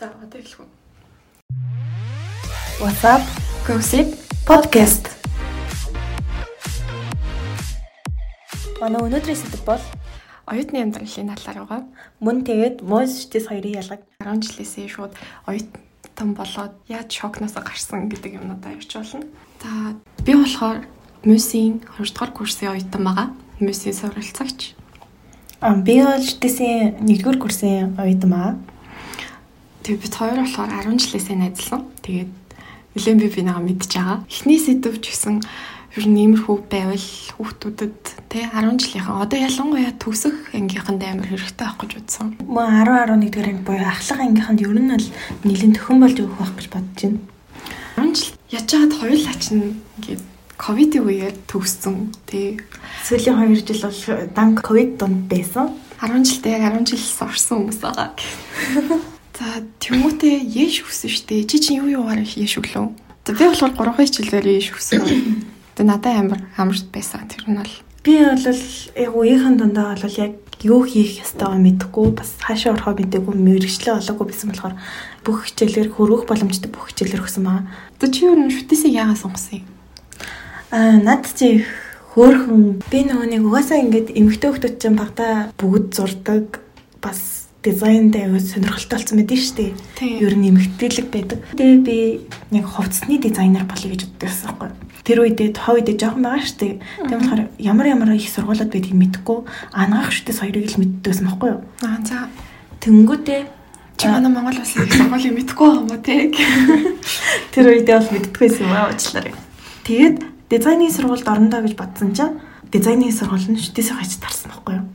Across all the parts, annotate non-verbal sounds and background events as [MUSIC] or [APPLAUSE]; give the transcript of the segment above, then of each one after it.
За одоо эхлэх үү. What's up? Gossip Podcast. Манай өнөөдрийн сэдэв бол оюутны амьдралын талаар байгаа. мөн тэгээд муус штэс хоёрын ялгаг 10 жилээсээ шууд оюутан болоод яаж шокноос гарсан гэдэг юмудаа ярьж болно. За би болохоор мөсийн 2 дугаар курсын оюутан байгаа. Мөсийн суралцагч. А би бол штэсийн 1-р курсын оюутан маа. Тэгээ бид хоёр болохоор 10 жилээсээ найзлсан. Тэгээд нэлээд би бинийгаа мэдж байгаа. Эхний сэдв ч гэсэн ер нь иймэрхүү байвал хүүхдүүдэд тий 10 жилийнхэн одоо ялангуяа төгсөх ангийнханд амар хэрэгтэй авах гэж бодсон. Мөн 10 11 дэх анги буюу ахлах ангийнханд ер нь л нэлийн төхөн болж өгөх байх гэж бодож байна. 10 жил яж хаад хоёулаа ч ингээд ковидын үеэр төгссөн тий Сүүлийн 2 жил бол дан ковид донд байсан. 10 жилдээ яг 10 жил орсон хүмүүс байгаа. [LAUGHS] За тэмүүтээ яэш өгсөн штэ. Чи чи юу юугаар яэш өглөө. За би болохоор 3 хичээлээр яэш өгсөн. [COUGHS] Тэгээ надад амар амарт байсан. Тэр нь бол Би бол яг үеийнхэн дундаа бол яг юу хийх ёстойгоо мэдэхгүй бас хаашаа орохоо мэдээгүй мэрэгчлээ олоогүй байсан болохоор бүх хичээлээр хөрвөх боломжтой бүх хичээлээр өгсөн баа. За чи юу н шүтээсээ яагаад сонгосон юм? Аа над чи хөөхөн би нөгөө нэг угаасаа ингээд эмэгтэй хүмүүс чинь багтаа бүгд зурдаг бас дизайнд аягүй сонирхолтой болсон нь шүү дээ. Ер нь эмэгтэйлэг байдаг. Тэгээ би яг хувцсны дизайнер болъё гэж боддогсан байхгүй. Тэр үедээ тоо үедээ жоохон байгаа шүү дээ. Тийм болохоор ямар ямар их сургуулаад байдгийг мэдэхгүй анагаах шүтээс хоёрыг л мэддэгсэн байхгүй юу. Аа за Тэнгүүтээ чи манай Монгол улсын их сургуулийг мэдгүй байгаа юм уу те? [LAUGHS] тэр үедээ бол мэддэггүйсэн юм аа уучлаарай. Тэгээд дизайны сургуульд орондоо гэж бодсон чинь дизайны сургууль нь шүтээс хаяж тарсан байхгүй юу.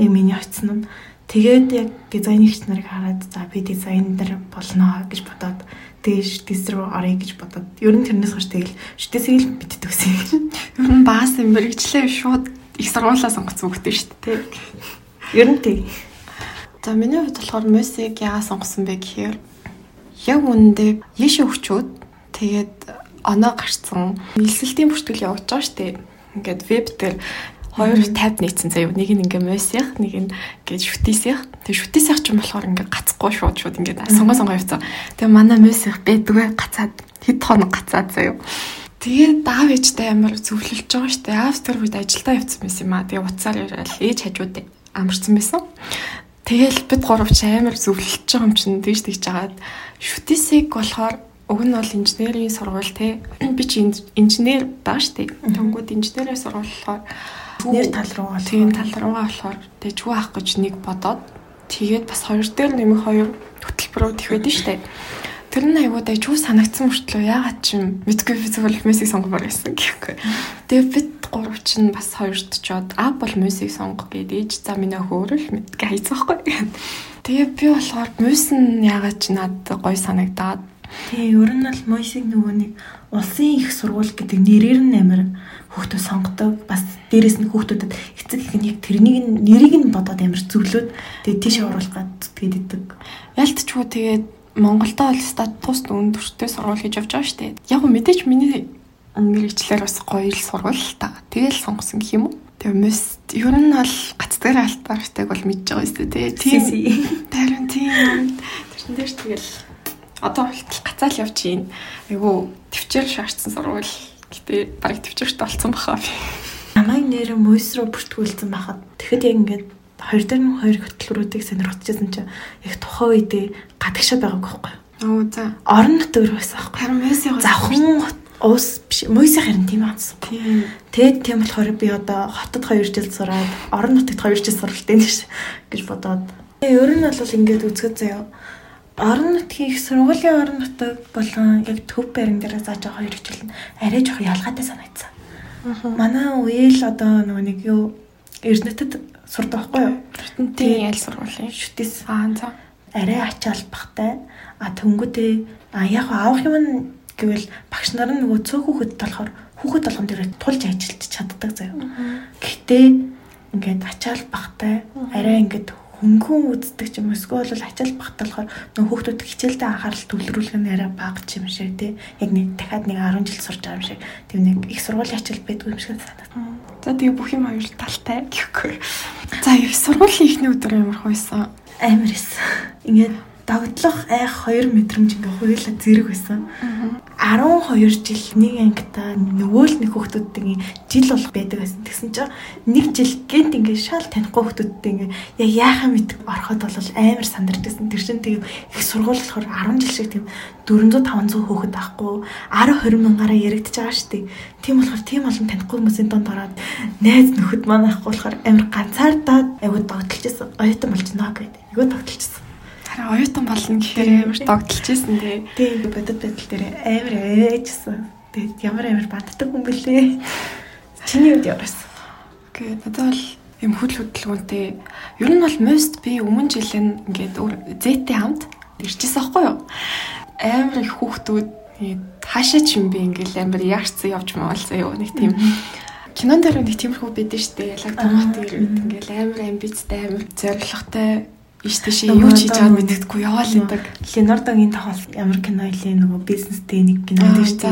Яг миний очсон нь. Тэгээд яг дизайнерч нарыг хараад за би дизайнер болно гэж бодоод тэгээд шүтээс рүү оръё гэж бодоод ер нь тэрнээс хойш тэгэл шүтээсийг л мэддэгсэн. Ер нь баас юм мэрэгчлээ шууд их сургуулаа сонгоцсон хөхтэй шүү дээ. Ер нь тий. За миний хувьд болохоор мюзик яагаад сонгосон бэ гэхээр яг үүндээ яшээ өгчүүд тэгээд оноо гарцсан нэлсэлтийн бүртгэл явагдаж байгаа шүү дээ. Ингээд веб дээр хоёр тайп нийцсэн заяа. Нэг нь ингээ мюзик, нэг нь ингээд шүтээсих. Тэгээд шүтээсих ч юм болохоор ингээ гацхгүй шууд шууд ингээ сонгоо сонгоо явцсан. Тэгээд манай мюзик байдгүй гацаад хэд хоног гацаад заяа. Тэгээд даав ээжтэй амар зөвлөлж байгаа дээ. Аав тэр үед ажилдаа явцсан байсан юм аа. Тэгээд уцаар яриад ээж хажууд амарсан байсан. Тэгэл бид гуравч амар зөвлөлж байгаа юм чинь тэгж тэгж жагаад шүтээсийг болохоор уг нь бол инженерийн сургууль те [CLEARS THROAT] би чи инж- инженер баа штэ тэнгууд инженерийн сургууль болохоор Нэр тал руу бол тийм тал руугаа болохоор чүү авах гэж нэг бодоод тэгээд бас хоёр дээр нэмэх хоёр хөтөлбөрөөр тэх байдэн штэ Тэр нь айгуудаа чүү санагдсан мөртлөө яагаад ч юм мэдгүй би зөвхөн мюзик сонгомоор байсан гэхгүй. Тэгээ бид гурав чинь бас хоёрт чод а бол мюзик сонго гэдэг за миний хөөрөл мэдгээ хайцгаахгүй. [LAUGHS] Тэгээ би болохоор мюс нь яагаад ч надад гой санагдаад тий ер нь бол мойсиг нөгөө нэг улсын их сургууль гэдэг нэрээр нь амар хүүхдүүд сонгодог. Бас дээрэс нь хүүхдүүдэд эцэг их нь яг тэрнийг нь нэрийг нь бодоод амар зөвлөөд тэгээ тийш оруулах гэдэг идэг. ялтчгүй тэгээд Монголдо бол статус өндөртэй сургууль гэж явж байгаа шүү дээ. Яг мэдээч миний мэрэгчлэр бас гоё л сургууль л та. Тэгэл сонгосон гэх юм уу? Тэгээ мөс ер нь бол гацдгаар алтаартай бол мэдж байгаа шүү дээ. Тийм. Тарин тийм. Тэрэн дээр тэгэл одоо болтол гацаал явж гин. Айгу төвчээр шаардсан сургууль. Гэтэ барыг төвчээрт болсон баха. Намайг нэр мойс руу бүртгүүлсэн байхад тэгэхэд яг ингээд хоёр дээр нь хоёр хөтөлбөрүүдийг сонирхчихсан чинь яг тухайн үедээ гадагшаа байгааг байхгүй? Оо за. Орон нутгаар байсан байхгүй? Харин мөсийн Завхан уус биш мойсийн харин тийм аасан. Тийм. Тэгээд тийм болохоор би одоо хотод 2 жил сураад орон нутагт 2 жил суралтай гэж гэж бодоод. Ер нь бол ингээд үзэхэд заяа орон нутгийн их сургуулийн орон нутаг болон яг төв байран дээр зааж байгаа 2 жил нь арай жоох ялгаатай санагдсан. Манай үеэл одоо нөгөө нэг юу Эрдэнэтэд сурдаг байхгүй юу? Тийм ял сургуулийн. Шүтээс Аа за. арай ачаал бахтай. А төнгөдөө а яг авах юм нь гэвэл багш нар нь нөгөө цөөх хүүхэд болохоор хүүхэд болгон дээр тулж ажиллаж чаддаг заяа. Гэхдээ ингээд ачаал бахтай арай ингээд хөнгөн үздэг ч юм уу эсвэл бол ачаал болохоор нөгөө хүүхдүүд хичээлдээ анхаарал төвлөрүүлэх нь арай бага ч юм шиг тий. Яг нэг дахиад нэг 10 жил сурч байгаа юм шиг. Тэг нэг их сургуулийн ачаал байдгүй юм шиг санагдав. За тэгээ бүх юм хоёр талтай гэхгүй. За их сургуулийн ихний өдөр ямар хойсон. Амар эс. Ингээд догтлох айх 2 мэдрэмж ингээ хуйлаа зэрэг байсан. 12 жил нэг ангита нөгөө л нэг хүүхдүүдтэй жил болох байдаг байсан. Тэгсэн чинь нэг жил гэнт ингээ шал танихгүй хүүхдүүдтэй ингээ яг яахаа мэд ороход бол амар сандарч байсан. Тэр чинь тийм их сургууль болохоор 10 жил шиг тийм 400 500 хүүхэд байхгүй 10 20 мянгаараа яригдчихэж байгаа шүү дээ. Тийм болохоор тийм олон танихгүй хүмүүсийн донд ороод найз нөхөд маань ахгүй болохоор амар ганцаардаад айгуу догтлж байсан. Оюутан болж наа гэдэг. Айгуу догтлжсэн. Харин оюутан болно гэхээр амар догтлж байсан тий. Тийм бодит байдал дээр амар ээжсэн. Тэгээд ямар амар баддаг хүн бэлээ. Чиний үед яваасан. Гэхдээ надад бол юм хөл хөдөлгөөнтэй. Ер нь бол most би өмнө жилийн ингээд зэтэй хамт ирчихсэн байхгүй юу? Амар их хүүхдүүд хаашаа ч юм би ингээл амар яарцсан явж маалцсан юу нэг тийм кинон дээр нэг тиймэрхүү байдэн штэ лаг томат ирээд ингээл амар амбицтай амар зоригтой иш тийшээ юу ч хийж байгааг мэддэггүй яваал идэг. Леонардогийн тохиол ямар кино илээ нөгөө бизнестэй нэг кино дээр штэ.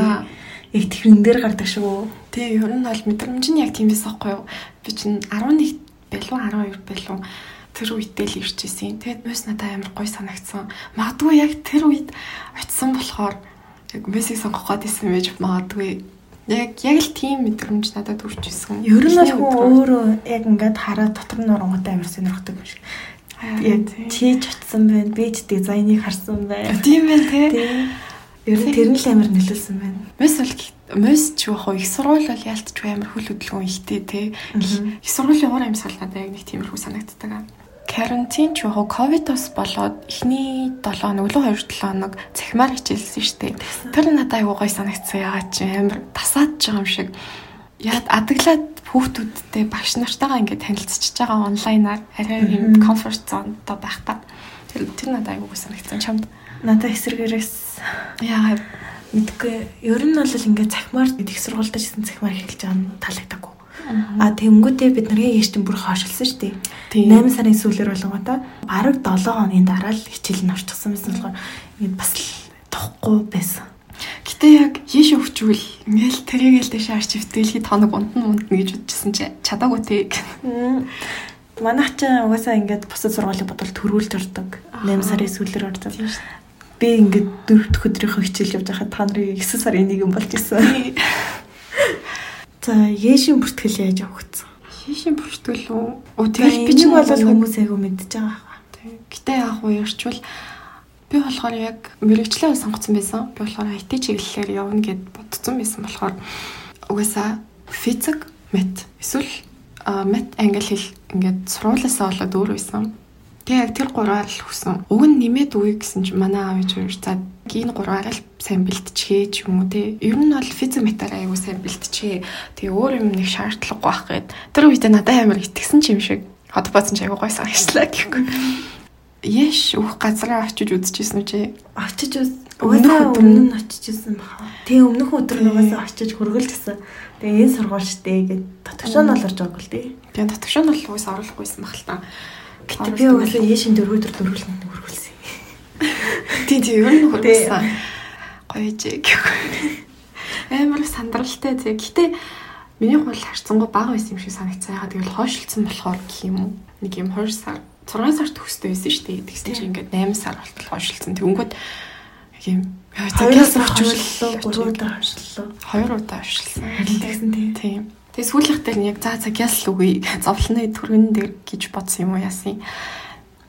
Яг тэрэн дээр гардаг шүү. Тий, ер нь бол мэдрэмж нь яг тийм байсан байхгүй юу? Би чинь 11 байлуу 12 байлуу тэр үедээ л ирчихсэн. Тэгэд мөс надад амар гой санагдсан. Магадгүй яг тэр үед очисон болохоор яг мессеж сонгох гээд исэн байж магадгүй. Яг яг л тийм мэдрэмж надад төрж исэн. Ер нь бол өөрөө яг ингээд хараад дотор нь оронготой амар сонирхдаг юм шиг. Чи ч очсон байна. Би ч дизайныг харсан байна. Тийм байна тий. Ер нь тэр нь л амар нөлөөлсөн байна. Мөс бол мөс ч яг их сургууль бол яалтч амар хөл хөдөлгөөн ихтэй тий. Их сургуулийн уур амьсгал надад яг нэг тиймэрхүү санагддаг. Карантин ч яг ковидос болоод эхний 7 хоног, өлөө 2 7 хоног цахимаар хичээлсэн шүү дээ. Тэр надад аюу гой санагдсан. Ягаад чи амар тасаад байгаа юм шиг. Яад адаглаад хүүхдүүдтэй багш нартайгаа ингээд танилцчихж байгаа онлайнаар арай юм комфорт зондоо байхдаа тэр тэр надад аюу санагдсан чамд. Надад эсэргээрээс яагаад мэдгүй. Ер нь бол ингээд цахимаар их сургуультай жисэн цахимаар эхэлж байгаа нь таалагдаагүй А тэнгүүтээ бид нарийн ээжтэн бүр хойшилсан шүү дээ. 8 сарын сүүлээр болгоотаа бараг 7 хоногийн дараа л хичээл нь орчихсон байсан болохоор ингээд бас л тохгүй байсан. Гэтэ яг яш өвчвөл ингээл тэрийг л дэше арч өвтөлхий тоног унтан унтна гэж бодчихсон чи чадаагүй те. Манайх ч угаасаа ингээд бусад сургуулийн бодвол төрүүлж ордог. 8 сарын сүүлээр ордог. Би ингээд дөрөвд өдрийнхөө хичээл явж байхад та нарын 9 сарын 1 болж исэн. За яшин бүртгэл яаж явагдсан? Яшин бүртгэл үү? Тэгэл би ч бол хүмүүс айгу мэдчихэж байгаа. Гэтэ яг уу ярьчвал Би болохоор яг мэрэгчлээ сонгоцсон байсан. Би болохоор IT чиглэлээр явна гэд бодсон байсан болохоор угаасаа физик, мат эсвэл мат англи хэл ингээд сургуулиасаа болоод өөр байсан. Тэгээ яг тэр гураар л хүсэн. Уг нь нэмээд үе гэсэн чинь манай аав ээж хоёр за энэ гураар л сайн бэлтчихээ ч юм уу те. Ер нь бол физик метаар аягүй сайн бэлтчихээ. Тэгээ өөр юм нэг шаардлагагүй байх гээд тэр үедээ надад амар итгэсэн ч юм шиг. Одоо бацсан ч аягүй гойсон ажиллаа гэхгүй яш өөх газараа очиж үзчихсэн үү чи? Очиж үз. Угаасаа өмнө нь очиж үзсэн баха. Тэгээ өмнөх өдөр нугасаа очиж хөргөлжсэн. Тэгээ энэ сургууль штэ гэд татгшаан олорж байгаа л тий. Тэгээ татгшаан бол угаасаа оруулахгүйсэн бах л та. Гэтэ би угаасаа яшин дөрөв өдөр дөрвөлн хөргөлсөн. Тий тий ер нь хөргөлсөн. Гоё жиг. Амар сандралтай тий. Гэтэ миний хул харцсангаа бага байсан юм шиг санагцсан. Ягаад гэвэл хойшилцсан болохоор гэх юм уу. Нэг юм 2 сар 6 сар төгсдөө байсан шүү дээ. Тэгсэн чинь ингээд 8 сар болтол хойшилсан. Тэнгүүд юм хоёроос хойшлоо, гурав удаа хойшлоо. Хоёр удаа хойшлсан. Тэгсэн тийм. Тэгээ сүүлийнх дээр яг за цагяас л үгүй [LAUGHS] зовлоны түргэн дээр гэж бодсон юм уу яасан.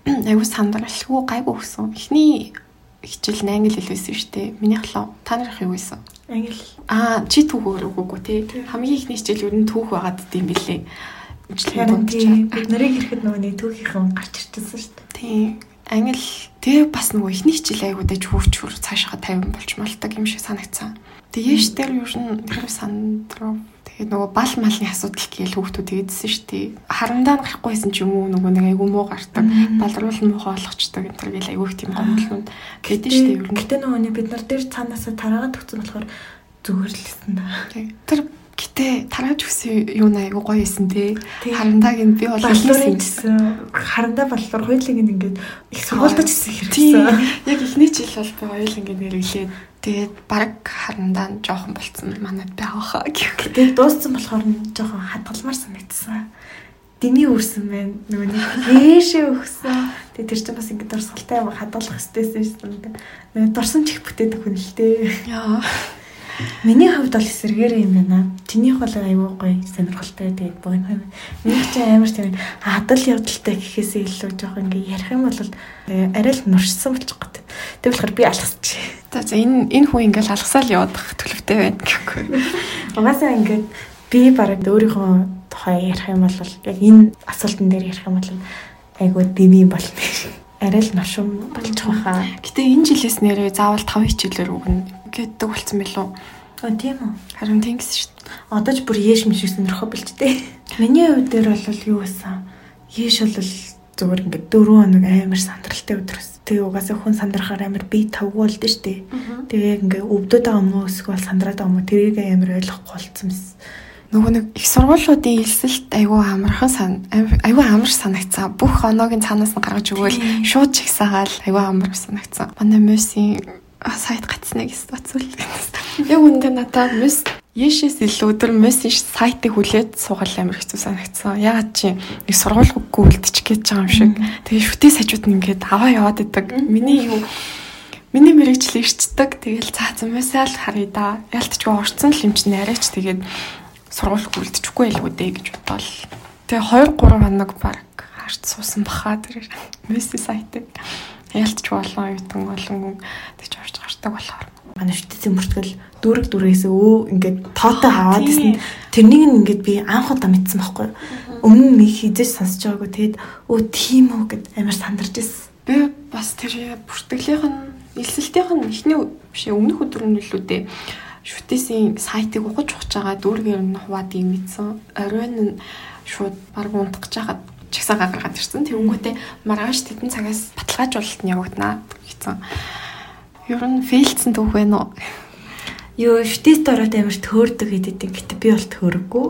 [CLEARS THROAT] Айгуу сандралгүй гайгүй өгсөн. Эхний хичээл нь англи хэл байсан шүү дээ. Минийх лөө та нарах юу байсан? Англи. Аа чи түүх өгөөгүй тий. Хамгийн ихний хичээл ер нь түүх байгаад дим билээ имжлэгийн дундчаа. Бид нарыг ирэхэд нөгөө нэг түүхийнхэн гарч ирчихсэн шүү дээ. Тийм. Англи тэгээ бас нөгөө ихний хичээл аягуудаж хурч хур цаашаа 50 болж малдаг юм шиг санагцсан. Тэгээ яш дээр юу н тэр сандруу тэгээ нөгөө бал малны асуудал гээл хүүхдүүд тэгдсэн шүү дээ. Харандаа гарахгүйсэн ч юм уу нөгөө нэг айгу муу гардаг. Балруул муухай болгочдөг энэ төр гээл айгу их тийм гомдлууд гэдэг шүү дээ. Гэтэ нөгөө бид нар дээр цаанаасаа тараагаад өгсөн болохоор зүгээр л лсэн да. Тэр Гэтэ тарааж өгсөн юу нэг айгу гоё исэн те. Харандааг нь би бол хэлсэн. Харандаа боллоор хоёулыг ингээд их сургуультаж ирсэн хэрэгсэн. Яг эхний жил бол би хоёул ингээд нэрэглээд тэгээд баг харандаа нь жоохон болцсон манад байгаахаа гэх. Тэгээд дууссан болохоор нь жоохон хадгалмаар санагдсан. дими үрсэн байна. Нөгөө нэг ээшээ өгсөн. Тэгээ тэр чинь бас ингэ дурсгалтай юм хадгалах хэвчээсэн шүү дээ. Нөгөө дурсамж их бүтээдэг хүн л дээ. Яа. Миний хувьд бол эсэргээр юм байна. Тэнийх бол аюу гай сонирхолтой тэгээд богино. Миний ч амар тийм хадал явдалтай гэхээсээ илүү жоох ингээ ярих юм бол арай л нуршсан болчих гот. Тэг болохоор би алхасч. За за энэ энэ хүн ингээл алхасаал явах төлөвтэй байна гэхгүй. Угаасаа ингээд би бараг өөрийнхөө тухай ярих юм бол яг энэ асуултан дээр ярих юм бол айгуу дэми болно. Арай л навшин болчих واخа. Гэтэ энэ жилээс нэрээ заавал 5 хичээлээр өгнө гэдэг болсон билүү? Өө тийм үү. Харин тэнгис шүү дээ. Одоо ч бүр ээш миш сонирхоо билжтэй. Миний хувьд дээр бол юу гэсэн? Ээш бол зүгээр ингээд 4 хоног амар сандралтай өдрөөс. Тэгээ угаасаа хүн сандрахаар амар би тавгүй болд нь штэ. Тэгээ ингээд өвдөд байгаа юм уу эсвэл сандраад байгаа юм уу тэрийг амар ойлгохгүй болцсон юм нөгөө нэг их сургуулиудын элсэлт айгүй амархан айгүй амар санагцсан. Бүх оноогийн цаанаас нь гаргаж өгөөл шууд чигсаагаал айгүй амар санагцсан. Манай мөсийн сайт гацснаа гэж бодсвол. Яг үндэ надад мөс Яшээс илүү өдөр мессеж сайтыг хүлээд суугаад амар хэцүү санагдсан. Ягаад чи нэг сургуулгүйгүй үлдчих гэж байгаа юм шиг. Тэгээ шүтээ сажууд нь ингээд аваа яваад идэг. Миний юу миний мэрэгчлээ ирчдэг. Тэгэл цаасан мессеж харъя да. Ялтчгүй орцсон л юм чинь арайч тэгээд сургууль үлдчихгүй илүү дээ гэж бодвол. Тэгээ 2 3 хоног баг харж суусан баха тэр мессеж сайтыг ялтч болон ютан болон тэгж орж гардаг болохоор манай шүтцийн мөртгөл дүүрэг дүүрээс өө ингээд тоотой аваад ирсэн. Тэрнийг нь ингээд би анх удаа мэдсэн байхгүй. Өмнө нь хийжэж сонсож байгаагүй. Тэгэд өө тийм үү гэд амар сандарч ирсэн. Би бас тэр бүртгэлийнх нь элсэлтийнх нь эхний биш өмнөх өдөр нь илүү дээ шүтээсийн сайтыг ухаж ухаж байгаа дүүргээр нь хуваад юм ийдсэн. Оройн нь шууд баг унтгаж хахад чагсаагаа гаргаад ирсэн. Тэнгүүтээ маргааш тедэн цагаас баталгаажуулалт нь явагдана гэсэн. Ер нь фейлдсэн түүх байна уу? Юу, шүтээс дороод амар төөрдөг хэдэд гэтээ би бол төөрөггүй.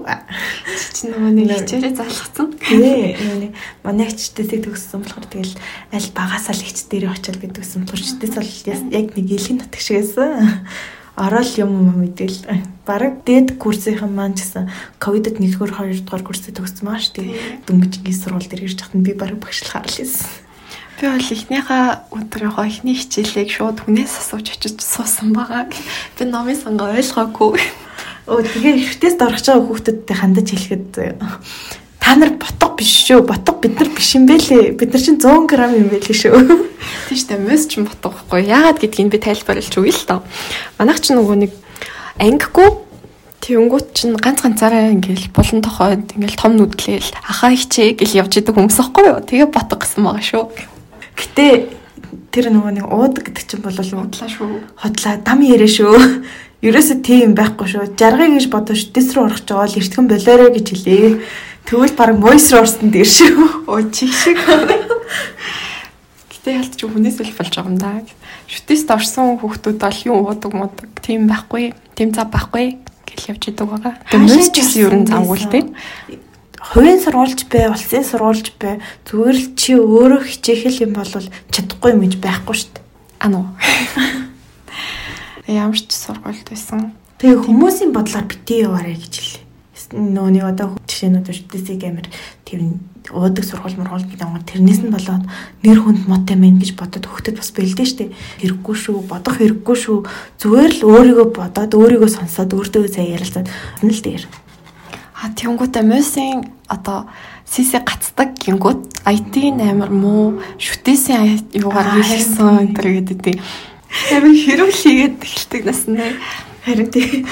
Чи нөгөө нэг хичээрээ залгацсан. Тий, нөгөө манай хичтээсийг төгссөн болохоор тэгэл аль багасаа л хич дээр очил гэдэг гэсэн болохоор шүтээс бол яг нэг илгэн нутаг ороод юм юм мэдэл бараг дээд курсийнхан маань ч гэсэн ковидод 1-р 2-р курсээ төгссөн маа ш тэгээ дөнгөжгийн сургууль дээр ирж хахад би бараг багшлахаар л байсан. Би бол эхнийхээ өдрийнхөө эхний хичээлийг шууд хүнээс асууж очиж суусан байгаа. Би номын сангаа ойлгоогүй. Өө тэгээ ихтэйс дорж байгаа хүүхдүүдтэй хандаж хэлэхэд та нар ботго биш шүү. Ботго бид нар биш юм бэлээ. Бид нар чинь 100 г юм байлээ шүү. Тийм шүү дээ. Мөс ч ботго байхгүй. Яагаад гэдгийг би тайлбарлаж өгье л доо. Манайх ч нөгөө нэг ангигүй Тэнгүүт чинь ганц ганцаараа ингээл булан тохойд ингээл том нүдлээл ахаа хичээ гэл явж идэг хүмүүс аахгүй юу. Тэгээ ботго гэсэн байгаа шүү. Гэтэ тэр нөгөө нэг уудаг гэдэг чинь бол худлаа шүү. Худлаа дам ярэ шүү. Ерөөсө тийм байхгүй шүү. Жаргыг гэж бодож дэс рүү орох жоо л эртгэн болоорой гэж хэлээ. Тэгвэл баг орсон дээр шүү. Оо чих шиг. Гэтэ ялт ч хүнээс л болж байгаа юм да. Шүтэст орсон хүүхдүүд бол юу уудаг муудаг тийм байхгүй. Тийм зав байхгүй гэл явж идэг байгаа. Ч гэсэн ер нь завгүй л тийм. Хувийн сурвалж бай, улсын сурвалж бай. Зүгээр л чи өөрөө хичээх юм бол чадахгүй юм гэж байхгүй шүү дээ. Ано. [LAUGHS] Ямар ч сургуульд байсан. Тэгээ хүмүүсийн бодлоор битээ яваарэ гэж хэлээ нөөний одоо жишээнүүд шүтээсийг амир тэр уудаг сургууль мургуул гэдэг юм. Тэрнээс нь болоод нэр хүнд мот юм гэж бодоод хөхтөд бас бэлдэн штэ. Хэрэггүй шүү, бодох хэрэггүй шүү. Зүгээр л өөрийгөө бодоод өөрийгөө сонсоод өөртөө сайн ярилцаад нь л дээр. А тэнгуүтэ мөсийн одоо сиси гацдаг гингүүд IT-ийн амар муу шүтээсийн юугаар хийсэн энэ төр гэдэг тийм. Амар хэрэг хийгээд эхэлдэг насны. Харин тийм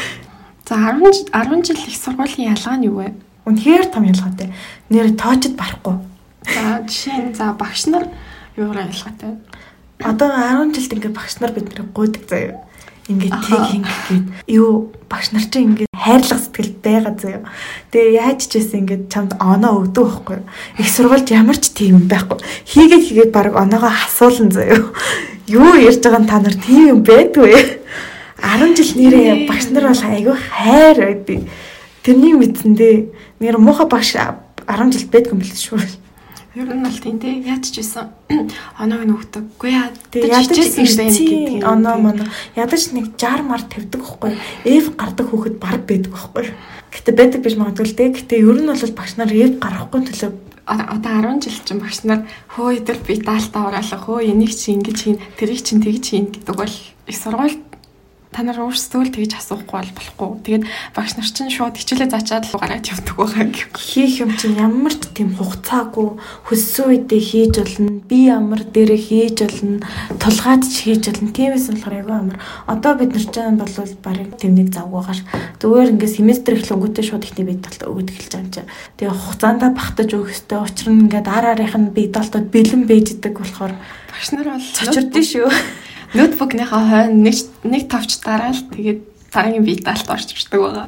За 10 10 жил их сургуулийн ялгаа нь юу вэ? Үнэхээр том ялгаатай. Нэр тоочд барахгүй. За жишээ нь за багш нар юугаар ялгаатай? Одоо 10 жилд ингээ багш нар бид нарыг гуйдаг заяа. Ингээ тэг ингээд юу багш нар чинь ингээ хайрлах сэтгэл байгаа заяа. Тэгээ яаж ч гэсэн ингээ чамд оноо өгдөг байхгүй. Их сургуульд ямар ч тийм юм байхгүй. Хийгээд хийгээд баг оноогоо хасуулна заяа. Юу ярьж байгаа нь та нар тийм юм байдгүй. 10 жил нэрээ багш нар бол айгүй хайр байдیں۔ Тэрнийг мэдсэндээ нэр муухай багш 10 жил байдгүй биш шүү. Ер нь бол тийм тий яаж ч исэн яа. Тэгээ ядаж ирсэн оноо моноо ядаж нэг 60 мар тавьдаг байхгүй. Эв гардаг хүүхэд бар байдаг байхгүй. Гэтэ байдаг биш магадгүй л дээ. Гэтэ ер нь бол багш нар эв гарахгүй төлөө одоо 10 жил чинь багш нар хөө идэл би даалтаа ураалах хөө энийг чи ингэж хийн тэрийг чинь тэгж хийн гэдэг бол их сургууль та нар өөрсдөө л тэгж асуухгүй бол болохгүй. Тэгээд багш нар чинь шууд хичээлээ зачаад л гараад явдаг байгаа гэх. Хийх юм чинь ямар ч тийм хугацаагүй хөссөн үедээ хийж болно. Би ямар дээрээ хийж болно. Тулгаад ч хийж болно. Тиймээс болохоор айгүй амар. Одоо бид нар ч бол барыг тэмдэг завгүйгааш. Зүгээр ингээд семестр эхлэнгүүтээ шууд ихний бие талд өгöd эхэлж байгаа юм чинь. Тэгээ хугацаандаа багтаж өгөх хэрэгтэй. Учир нь ингээд ар арийнх нь бие талтад бэлэн байж идэг болохоор багш нар бол цочирдээ шүү ноутбукныхаа хойно нэг нэг тавч дараал тэгээд цагийн бие даалт орж ирдэг байгаа.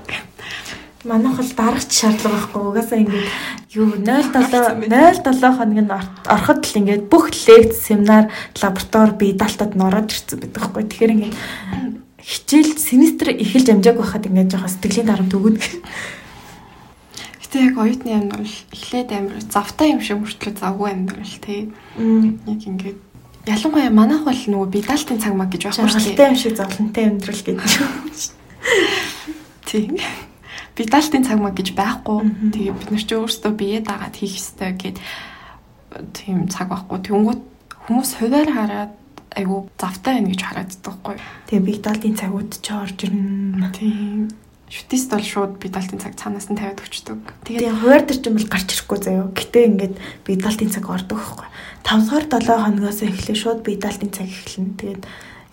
Манайх бол дарагч шаардлага байхгүй. Угаасаа ингээд юу 07 07 хоногийн ороход л ингээд бүх лекц, семинар, лаборатори бие даалтад нь ороод ирсэн байдаг байхгүй. Тэгэхээр ингээд хичээл семестр эхэлж амжааг байхад ингээд жоохон сэтгэлийн дарамт өгнө. Гэтэ яг оюутны амьдрал эхлээд амир завтай юм шиг мөртлөө завгүй амьдрал тий. Яг ингээд Ялангуяа манайх бол нөгөө бидалтын цаг маг гэж байхгүй шүү дээ. Жаргалтай юм шиг зовлонтой амьдрал юм. Тийм. Бидалтын цаг маг гэж байхгүй. Тэгээ бид нар ч өөрсдөө бие дагаад хийх ёстой гэд тийм цаг байхгүй. Тэнгүүт хүмүүс хуваар хараад айгу завтай байна гэж хараад байгаа байхгүй. Тэгээ бидалтын цагууд ч орж ирнэ. Тийм шүтист бол шууд бидалтын цаг цаанаас нь тавиад өчтдөг. Тэгээд хуваар төр ч юм бол гарч ирэхгүй заяо. Гэтэ ингээд бидалтын цаг ордог байхгүй. 5 дугаар 7 хоногоос эхлээ шууд бидалтын цаг эхэлнэ. Тэгээд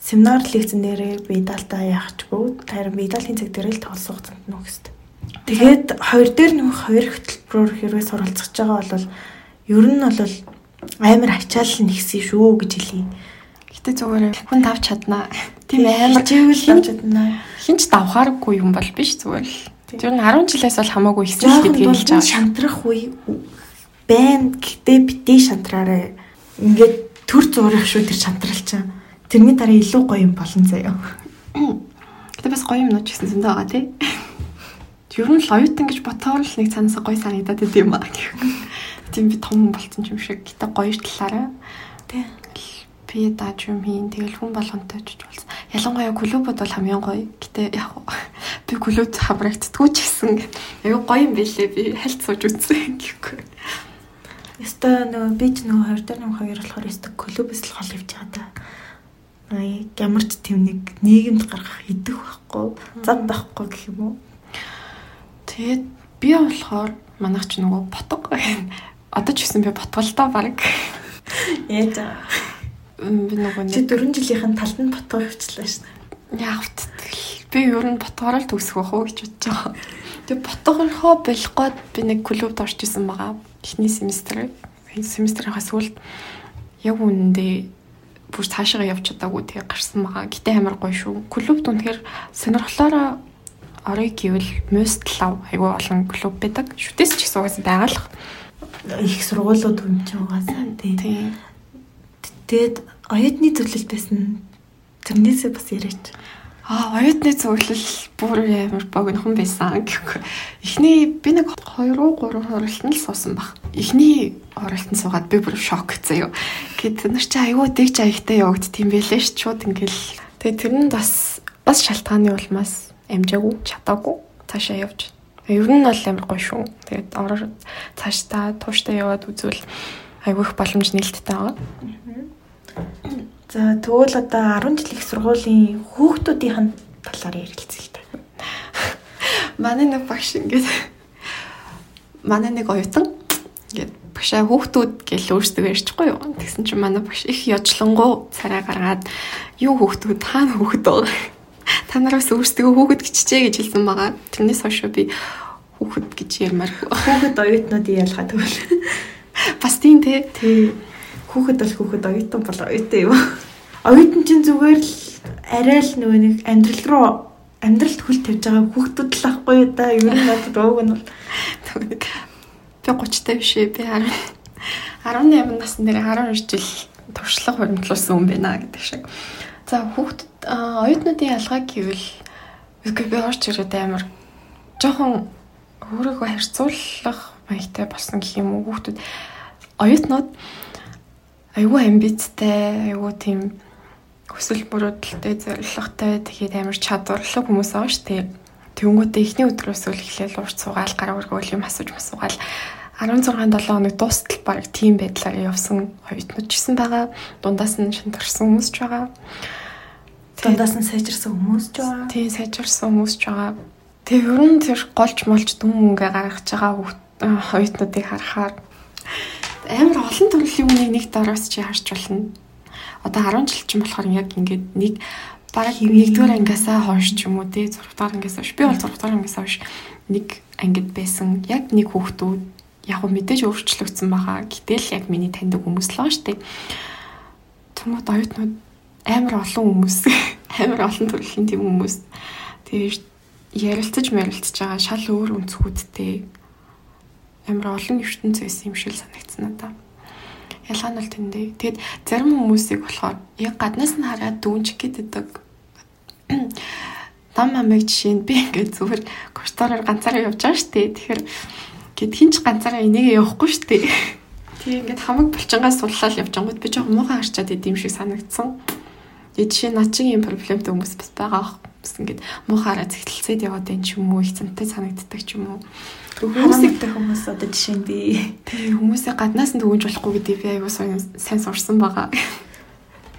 семинар лекцэн дээрээ бидалтаа яахчгүй харин бидалтын цаг дээр л тоолсох зэнт нөх хэвээр. Тэгээд хоёр дээр нөх хоёр хөтөлбөрөөр хэрвээ суралцж байгаа бол ер нь бол амар ачаал нэгсэн шүү гэж хэлье. Гэтэ зүгээр хүн давч чаднаа. Тийм амар чивэл давч чаднаа. Хинч давхааргүй юм бол биш зүгээр л. Тэр нь 10 жилээс бол хамаагүй ихсэн гэдгийг хэлж байгаа. Шантрах үе байн гэтээ бити шантраараа ингээд төр зурах шүү тэр шантрал чинь. Тэрний дараа илүү гоё юм болно заяа. Гэтэ бас гоё юм нууч гэсэн зөндөө байгаа тий. Ер нь л оюутан гэж ботоор л нэг цаанаас гоё санагдаад байт юм аа. Тийм би том болсон юм шиг. Гэтэ гоё талаараа тий би дааж юм хийн тэгэл хүн болгонтой ч болсон. Ялангуяа клубуд бол хамгийн гоё. Гэтэ яг би клубд хаврагддггүй ч гэсэн аюу гоё юм бэлээ би хальт сууж үзсэн гэхгүй. Яста нөгөө би ч нөгөө 20 дээр хоёр болохоор яста клубээс л хол явж байгаа да. Аа гямарч тэм нэг нийгэмд гаргах идэх байхгүй, зам байхгүй гэх юм уу. Тэгээд би болохоор манайх ч нөгөө ботго [LAUGHS] одоо ч гэсэн би ботголдоо баг. Яаж би нөгөө нэг 4 жилийнхэн талд нь ботго хвчлаа шнэ. Яг би ер нь ботгоор л төгсөх байх уу гэж бодож байгаа. [LAUGHS] Тэгээ ботгорхоо болох гээд би нэг клубд орж исэн байгаа эхний семестр семестрийнхаа сүүлд яг үнэндээ бүр цаашаа явж чадаагүй тэгээ гарсан байгаа. Гэтэ амар гоё шүү. Клубд үнэхээр сонирхлоороо орой гэвэл Most Love айгүй олон клуб байдаг. Шүтээс ч гэсэн угаасаа байгалах их сургуулиуд чи угаасаа тий. Тэгээд оюутны зөвлөлтөөс нь тэрнээсээ бас яриач. Аа, оюутны зөвлөл бүр амар богинохон байсан гэхгүй. Эхний би нэг 2 3 оролтонд л суусан баг. Эхний оролтонд суугаад би бүр шок заяа. Гэт нар чи аюу дэгч аягтай явагд тийм байлээ ш шууд ингээл. Тэгээ тэр нь бас бас шалтгааны улмаас амжаагүй, чадаагүй цаашаа явж. Ер нь бол амар гоё шүү. Тэгээд ороор цаашдаа тууштай яваад үзвэл их боломж нээлттэй байгаа. За тэгвэл одоо 10 жил их сургуулийн хүүхдүүдийн талаар ярилцъя л та. Манай нэг багш ингээд манай нэг оюутан ингээд багшаа хүүхдүүд гэл өөрсдөө ярьчихгүй юу. Тэгсэн чинь манай багш их яжлангуу царай гаргаад юу хүүхдүүд хаана хүүхд байгаа. Та нараас өөрсдөө хүүхэд гिचчээ гэж хэлсэн байгаа. Тэрнээс хойш би хүүхэд гэж ярмаар хүүхэд оюутнуудын ялгаа тэгвэл бас тийм те. Тий хүүхэд бол хүүхэд оюутан бол оюутан юм. Оюутан чинь зүгээр л арай л нөгөө нэг амьдрал руу амьдралд хөл тавьж байгаа хүүхдүүд л ахгүй да. Ер нь надад ууг нь бол би 30 та биш. Би 10 18 насны дээр 12 жил туршлага хуримтлуулсан хүн байна гэдэг шиг. За хүүхдэд оюутнуудын ялгаа гэвэл үгүй би орч ирээд амар жоохон өөрийгөө харьцуулах маягтай болсон гэх юм уу хүүхдүүд оюутнууд айгүй амбицтай, айгүй тийм хүсэл мөрөөдөлтэй, зорилготой тэгээд амар чадварлаг хүмүүс аа штэ. Тэнгүүтээ эхний өдрөөс үл эхлээл урт суугаал, гар өргөөл юм асууж масуугаал 16 7 хоног дуустал баг тийм байдлаар явсан оюутнууд ч гэсэн байгаа. Дундаас нь шинтэрсэн хүмүүс ч байгаа. Дундаас нь сайжирсан хүмүүс ч байгаа. Тийм сайжирсан хүмүүс ч байгаа. Тэгээ ер нь тэр голч молч дүн мөнгө гаргаж байгаа оюутнуудыг харахаар амар олон төрлийн үнийг нэг дараас чи харж болно. Одоо 10 жил чинь болохоор яг ингээд нэг бараг нэгдүгээр ангиасаа хойш ч юм уу тий 6 дахь ангиас хойш би бол 6 дахь ангиас хойш нэг ангид байсан яг нэг хүүхдүүд яг мэдээж өөрчлөгдсөн байгаа. Гэтэл яг миний таньдаг хүмүүс л байгаа шүү дээ. Тэмүүд оюутнууд амар олон хүмүүс [LAUGHS] амар олон төрлийн тийм хүмүүс тэгээд ярилцаж мэрилцаж байгаа шал өөр өнцгүүдтэй амар олон ертөнц байсан юм шиг санагдсан надаа. Ялгаа нь бол тэндээ. Тэгэд зарим хүмүүсийг болохоор яг гаднаас нь хараад дүүнч гэдэг нам амиг жишээ нь би ингээд зүгээр курстороор ганцаараа явж байгаа шүү дээ. Тэгэхээр Гэт хинч ганцаараа энийгээ явахгүй шүү дээ. Тэгээ ингээд хамаг булчингаас суллаад явж ангууд би жоохон муухай харчаад идэм шиг санагдсан. Тэгээ жишээ над чинь юм проблемтэй хүмүүс бас байгаа бас ингээд муухаараа зэгтэлцээд яваад энэ ч юм уу их цантай санагддаг ч юм уу. Хүмүүстэй хүмүүс одоо жишээ нь би хүмүүсээ гаднаас нь төвөнж болохгүй гэдэг би аягүй сайн сурсан байгаа.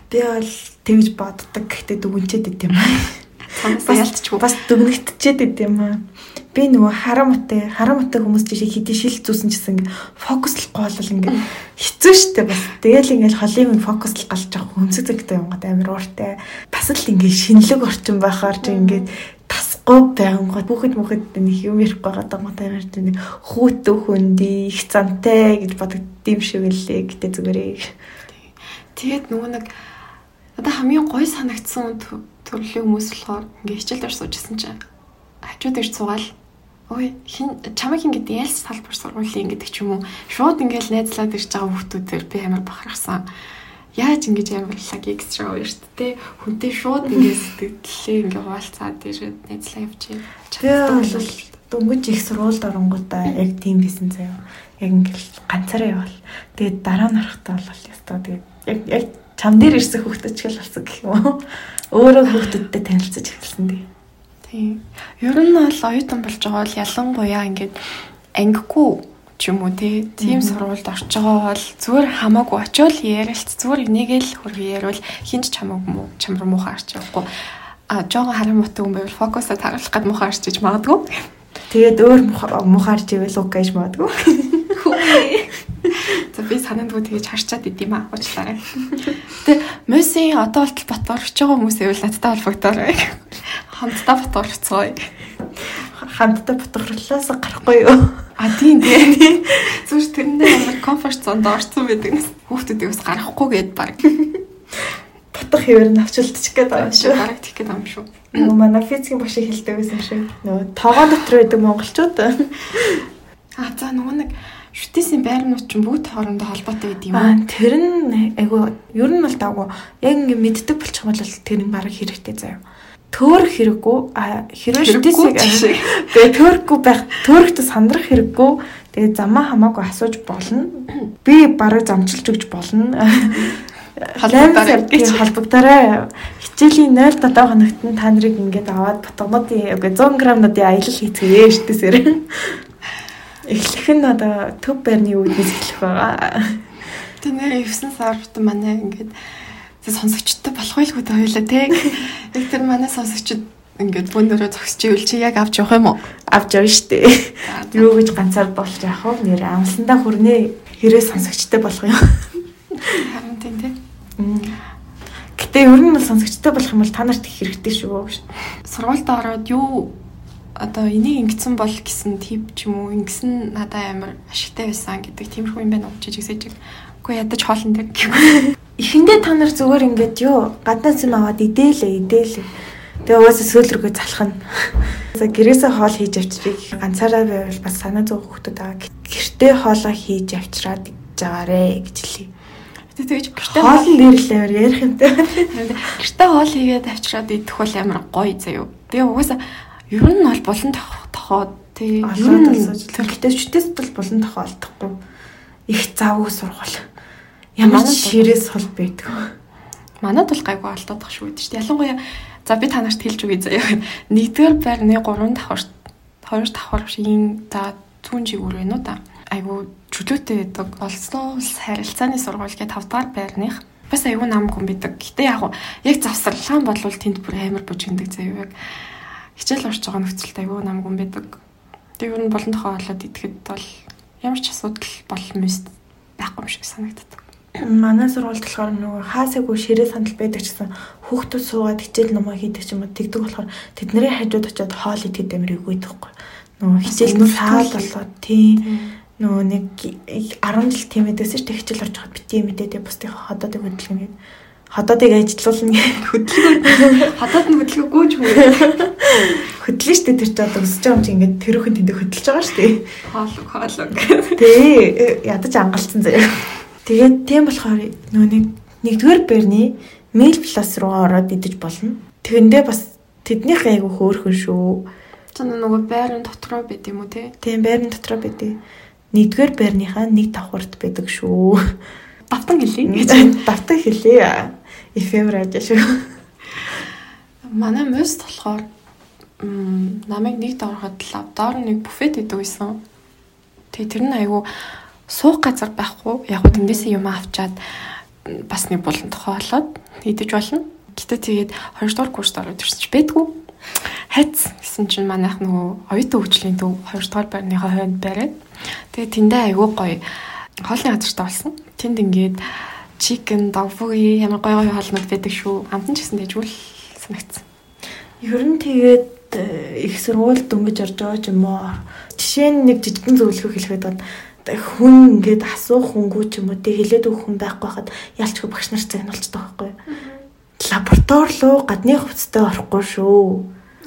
Би бол тэгж боддог гэхдээ дүгнчээд идэм юм. Цаанаас ялцчихгүй. Бас дүгнэгтчээд идэм юм би нөгөө харамтай харамтай хүмүүс жишээ хэдий шил зүүсэн гэсэн фокуслохгүй бол ингээ хэцүү шттэ бас тэгэл ингээл холын фокуслох галж авах хөмсөг зэгтэй юм гот амир ууртай бас л ингээ шинэлэг орчин байхаар ч ингээ тасгүй байнгот бүхэд бүхэд нэг юм ярихгүй байгаа гот амир нэг хүүтөө хөнди их цантай гэж бодогдсон шиг лээ гэтээ зүгээрээ тэгээд нөгөө нэг одоо хамгийн гой санагдсан төрлийн хүмүүс болохоор ингээ хичээл дээр суужсэн чинь хажууд ирж суугаал ой хин чамайг ингээд ялц салбар сургуулийн гэдэг ч юм уу. Шууд ингээд найзлаад ирж байгаа хүмүүстээр би амар бахархсан яаж ингэж уу шүү дээ хүнтэй шууд ингээд сэтгэлээ ингээд хуалцаад ирээд найзлаа явчих. Тэгээ бол дөнгөж их сургуульд оронгуудаа яг тийм бисэн заяа. Яг ингээд ганцаараа явал. Тэгээд дараа нь харахтаа бол ястаа тэгээд яг яг чам дээр ирсэн хүүхдүүд ч гэл болсон гэх юм уу. [LAUGHS] Өөрөө хүүхдүүдтэй танилцаж эхэлсэн дээ. Тийм. Ер нь бол оюутан болж байгаа бол ялангуяа ингээд ангигүй ч юм уу тийм сургуульд орж байгаа бол зүгээр хамаагүй очиод ярилц зүгээр энийгэл хөргөө ярил хинч чамаг муу чамар муухай арч явахгүй. А жоохон харин муутай хүн байвал фокусаа таруулах гээд муухай арч иж магадгүй. Тэгээд өөр муухай арч ивэл уг гэж магадгүй. За би санаандгүй тэгэж харчаад идэм аа уучлаарай. Гэтэ Мосын одоо болтол бат орж байгаа хүмүүс эвэл надтай холбогдоорой. Хамтдаа ботгорцгоё. Хамтдаа ботгорлоос гарахгүй юу? А тийм [LAUGHS] тийм. Зүгээр тэрэндээ амар комфорт зонд орсон байдаг. Хүүхдүүдийг бас гарахгүй гээд баг. Ботох хэвээр нь авчилдчих гээд байгаа шүү. Гараг тих гээд байгаа юм шүү. Нөгөө манай физикийн багшийг хэлдэг байсан шүү. Нөгөө тоогоо дотор байдаг монголчууд. А за нөгөө нэг шүтээсийн байрнууд ч бүгд хоорондоо холбоотой байд юм аа. Тэр нь айгу ер нь бол даагүй яг ингэ мэддэг болчих юм бол тэр нь баг хэрэгтэй заяа төөрөх хэрэггүй хэрвээ шүтээсийг тэгээ төөрөхгүй байх төөрөхтэй сандрах хэрэггүй. Тэгээ замаа хамаагүй асууж болно. Би бараг замчилж өгч болно холбогдорой хичээлийн 0 7 хоногт та нарыг ингээд аваад ботгонуудын үгүй 100 грамнуудын аялал хийцгээе штээсээр эхлэх нь одоо төв байрны үднээс эхлэх байгаа. Тэ нэр 9 сард манай ингээд сонсогчтой болох байлгүй дээ хоёлаа те. Яг тэр манай сонсогчд ингээд бүүнөрөө зогсож ивэл чи яг авч явах юм уу? Авч явна штэ. Юу гэж ганцаар болж явах вэ? Нэр амсандаа хүрнэ. Хэрэг сонсогчтой болох юм. Харин тийм те. Гэтэ ер нь бол сонсогчтой болох юм бол та нарт их хэрэгтэй шүү. Сургуульд ороод юу одоо энийг ингэсэн бол гэсэн тип ч юм уу ингэсэн надад амар ашигтай байсан гэдэг тиймэрхүү юм байна уу жижигсэж. Үгүй ядаж хоолн дээр гэхгүй. Эхэндээ та нар зүгээр ингээд юу гаднаас юм аваад идээлээ идээлээ. Тэгээ угаасаа сөөлрөгөө залхана. [LAUGHS] За гэрээсээ хоол хийж авчрыг ганцаараа байвал бас санаа зовх хүмүүс байгаа. Гэртээ хоолоо хийж авчраад жаагаарэ гэж хэлье. Тэгэж гэртээ хоол нэрлээр ярих юмтай. Гэртээ хоол хийгээд авчраад идэх бол амар гоё заяо. Тэгээ угаасаа ер нь бол булан тохоод тий. Ер нь тэр гэтээ шүтээс бол булан тохиолдохгүй их завгүй сургууль. Ямар ч ширээс хол байдаг. Манад бол гайгүй алдаад тах шүү дээ. Ялангуяа за би та нарт хэлж үгүй заяа. Нэгдүгээр байрны 3 давхар 2 давхар шигийн за зүүн жигүүр байна уу да. Айгу чөлөөтэй байдаг. Олсон улс харилцааны сургууль гэ 5 дахь байрных бас айгүй намг хүн бидэг. Гэтэ яг яг завсарлаан болвол тэнд бүр амар бужигддаг заяа. Хичээл орж байгаа нөхцөлд айгүй намг хүн бидэг. Тэг ер нь болон тохоо болоод идэхэд бол ямар ч асуудал бол мэс байхгүй юм шиг санагддаг. Манай сургуульд болохоор нөгөө хаасаагүй ширээ сандал байдаг гэсэн хүүхдүүд суугаад хичээл номоо хийдэг ч юм уу тэгдэг болохоор тэдний хажууд очиод хоол идэхэд амир үгүй байхгүй. Нөгөө хичээл нь саал болоод тийм нөгөө нэг 10 жил тийм эдээс ч хичээл орж хаад бити мэдээ бусдын ходоодыг хөдөлгөн гэдэг ходоодыг ажиллуулна хөдөлгөөн. Ходоод нь хөдөлгөө гүйж хүү хөдлөн штэ тэр ч одоо өсөж байгаа юм чи ингээд тэр хүн тэндээ хөдөлж байгаа штэ. Хоолог хоолог. Тий ядаж ангалцсан заяа Тэгээд тийм болохоор нөгөө нэг нэгдүгээр бэрний mail plus руу ороод идэж болно. Тэгэндээ бас тэднийх айгу хөөрхөн шүү. Цана нөгөө байрны дотроо байд юм уу те? Тийм байрны дотроо байдیں۔ Нэгдүгээр байрныхаа нэг давхарт байдаг шүү. Давтан гэж. Давтан хэлээ. Эфемер ажил шүү. Манай мөс болохоор намайг нэг давхарт лав доор нэг буфет идэв байсан. Тэгээ тэр нь айгу суух газар байхгүй яг гоо тэндээсээ юм авчаад бас нэг булан тохиолоод идэж болно. Гэтэ тэгээд 2 дугаар курст ороод ирсэн чи бэдгүү. Хайц гэсэн чинь манайх нөгөө оюутан хөгжлийн төв 2 дугаар байрныхаа хойнд бариад тэгээд тэндээ айгүй гоё хоолны газартай болсон. Тэнд ингээд чикен, догфуги ямар гоё гоё хоолнууд байдаг шүү. Амтан ч гэсэн дэжүүл санагдсан. Ер нь тэгээд э, их сургууль дөнгөж орж байгаа ч юм уу. Жишээ нь нэг жижигэн зөвлөгөө хэлэхэд бол хүн ингээд асуух хүнгүү ч юм уу тэг хэлээд өгөх хүн байхгүй хахад ялчгүй багш нар болчтой байхгүй. Лаборатори руу гадны хувцастай орохгүй шүү.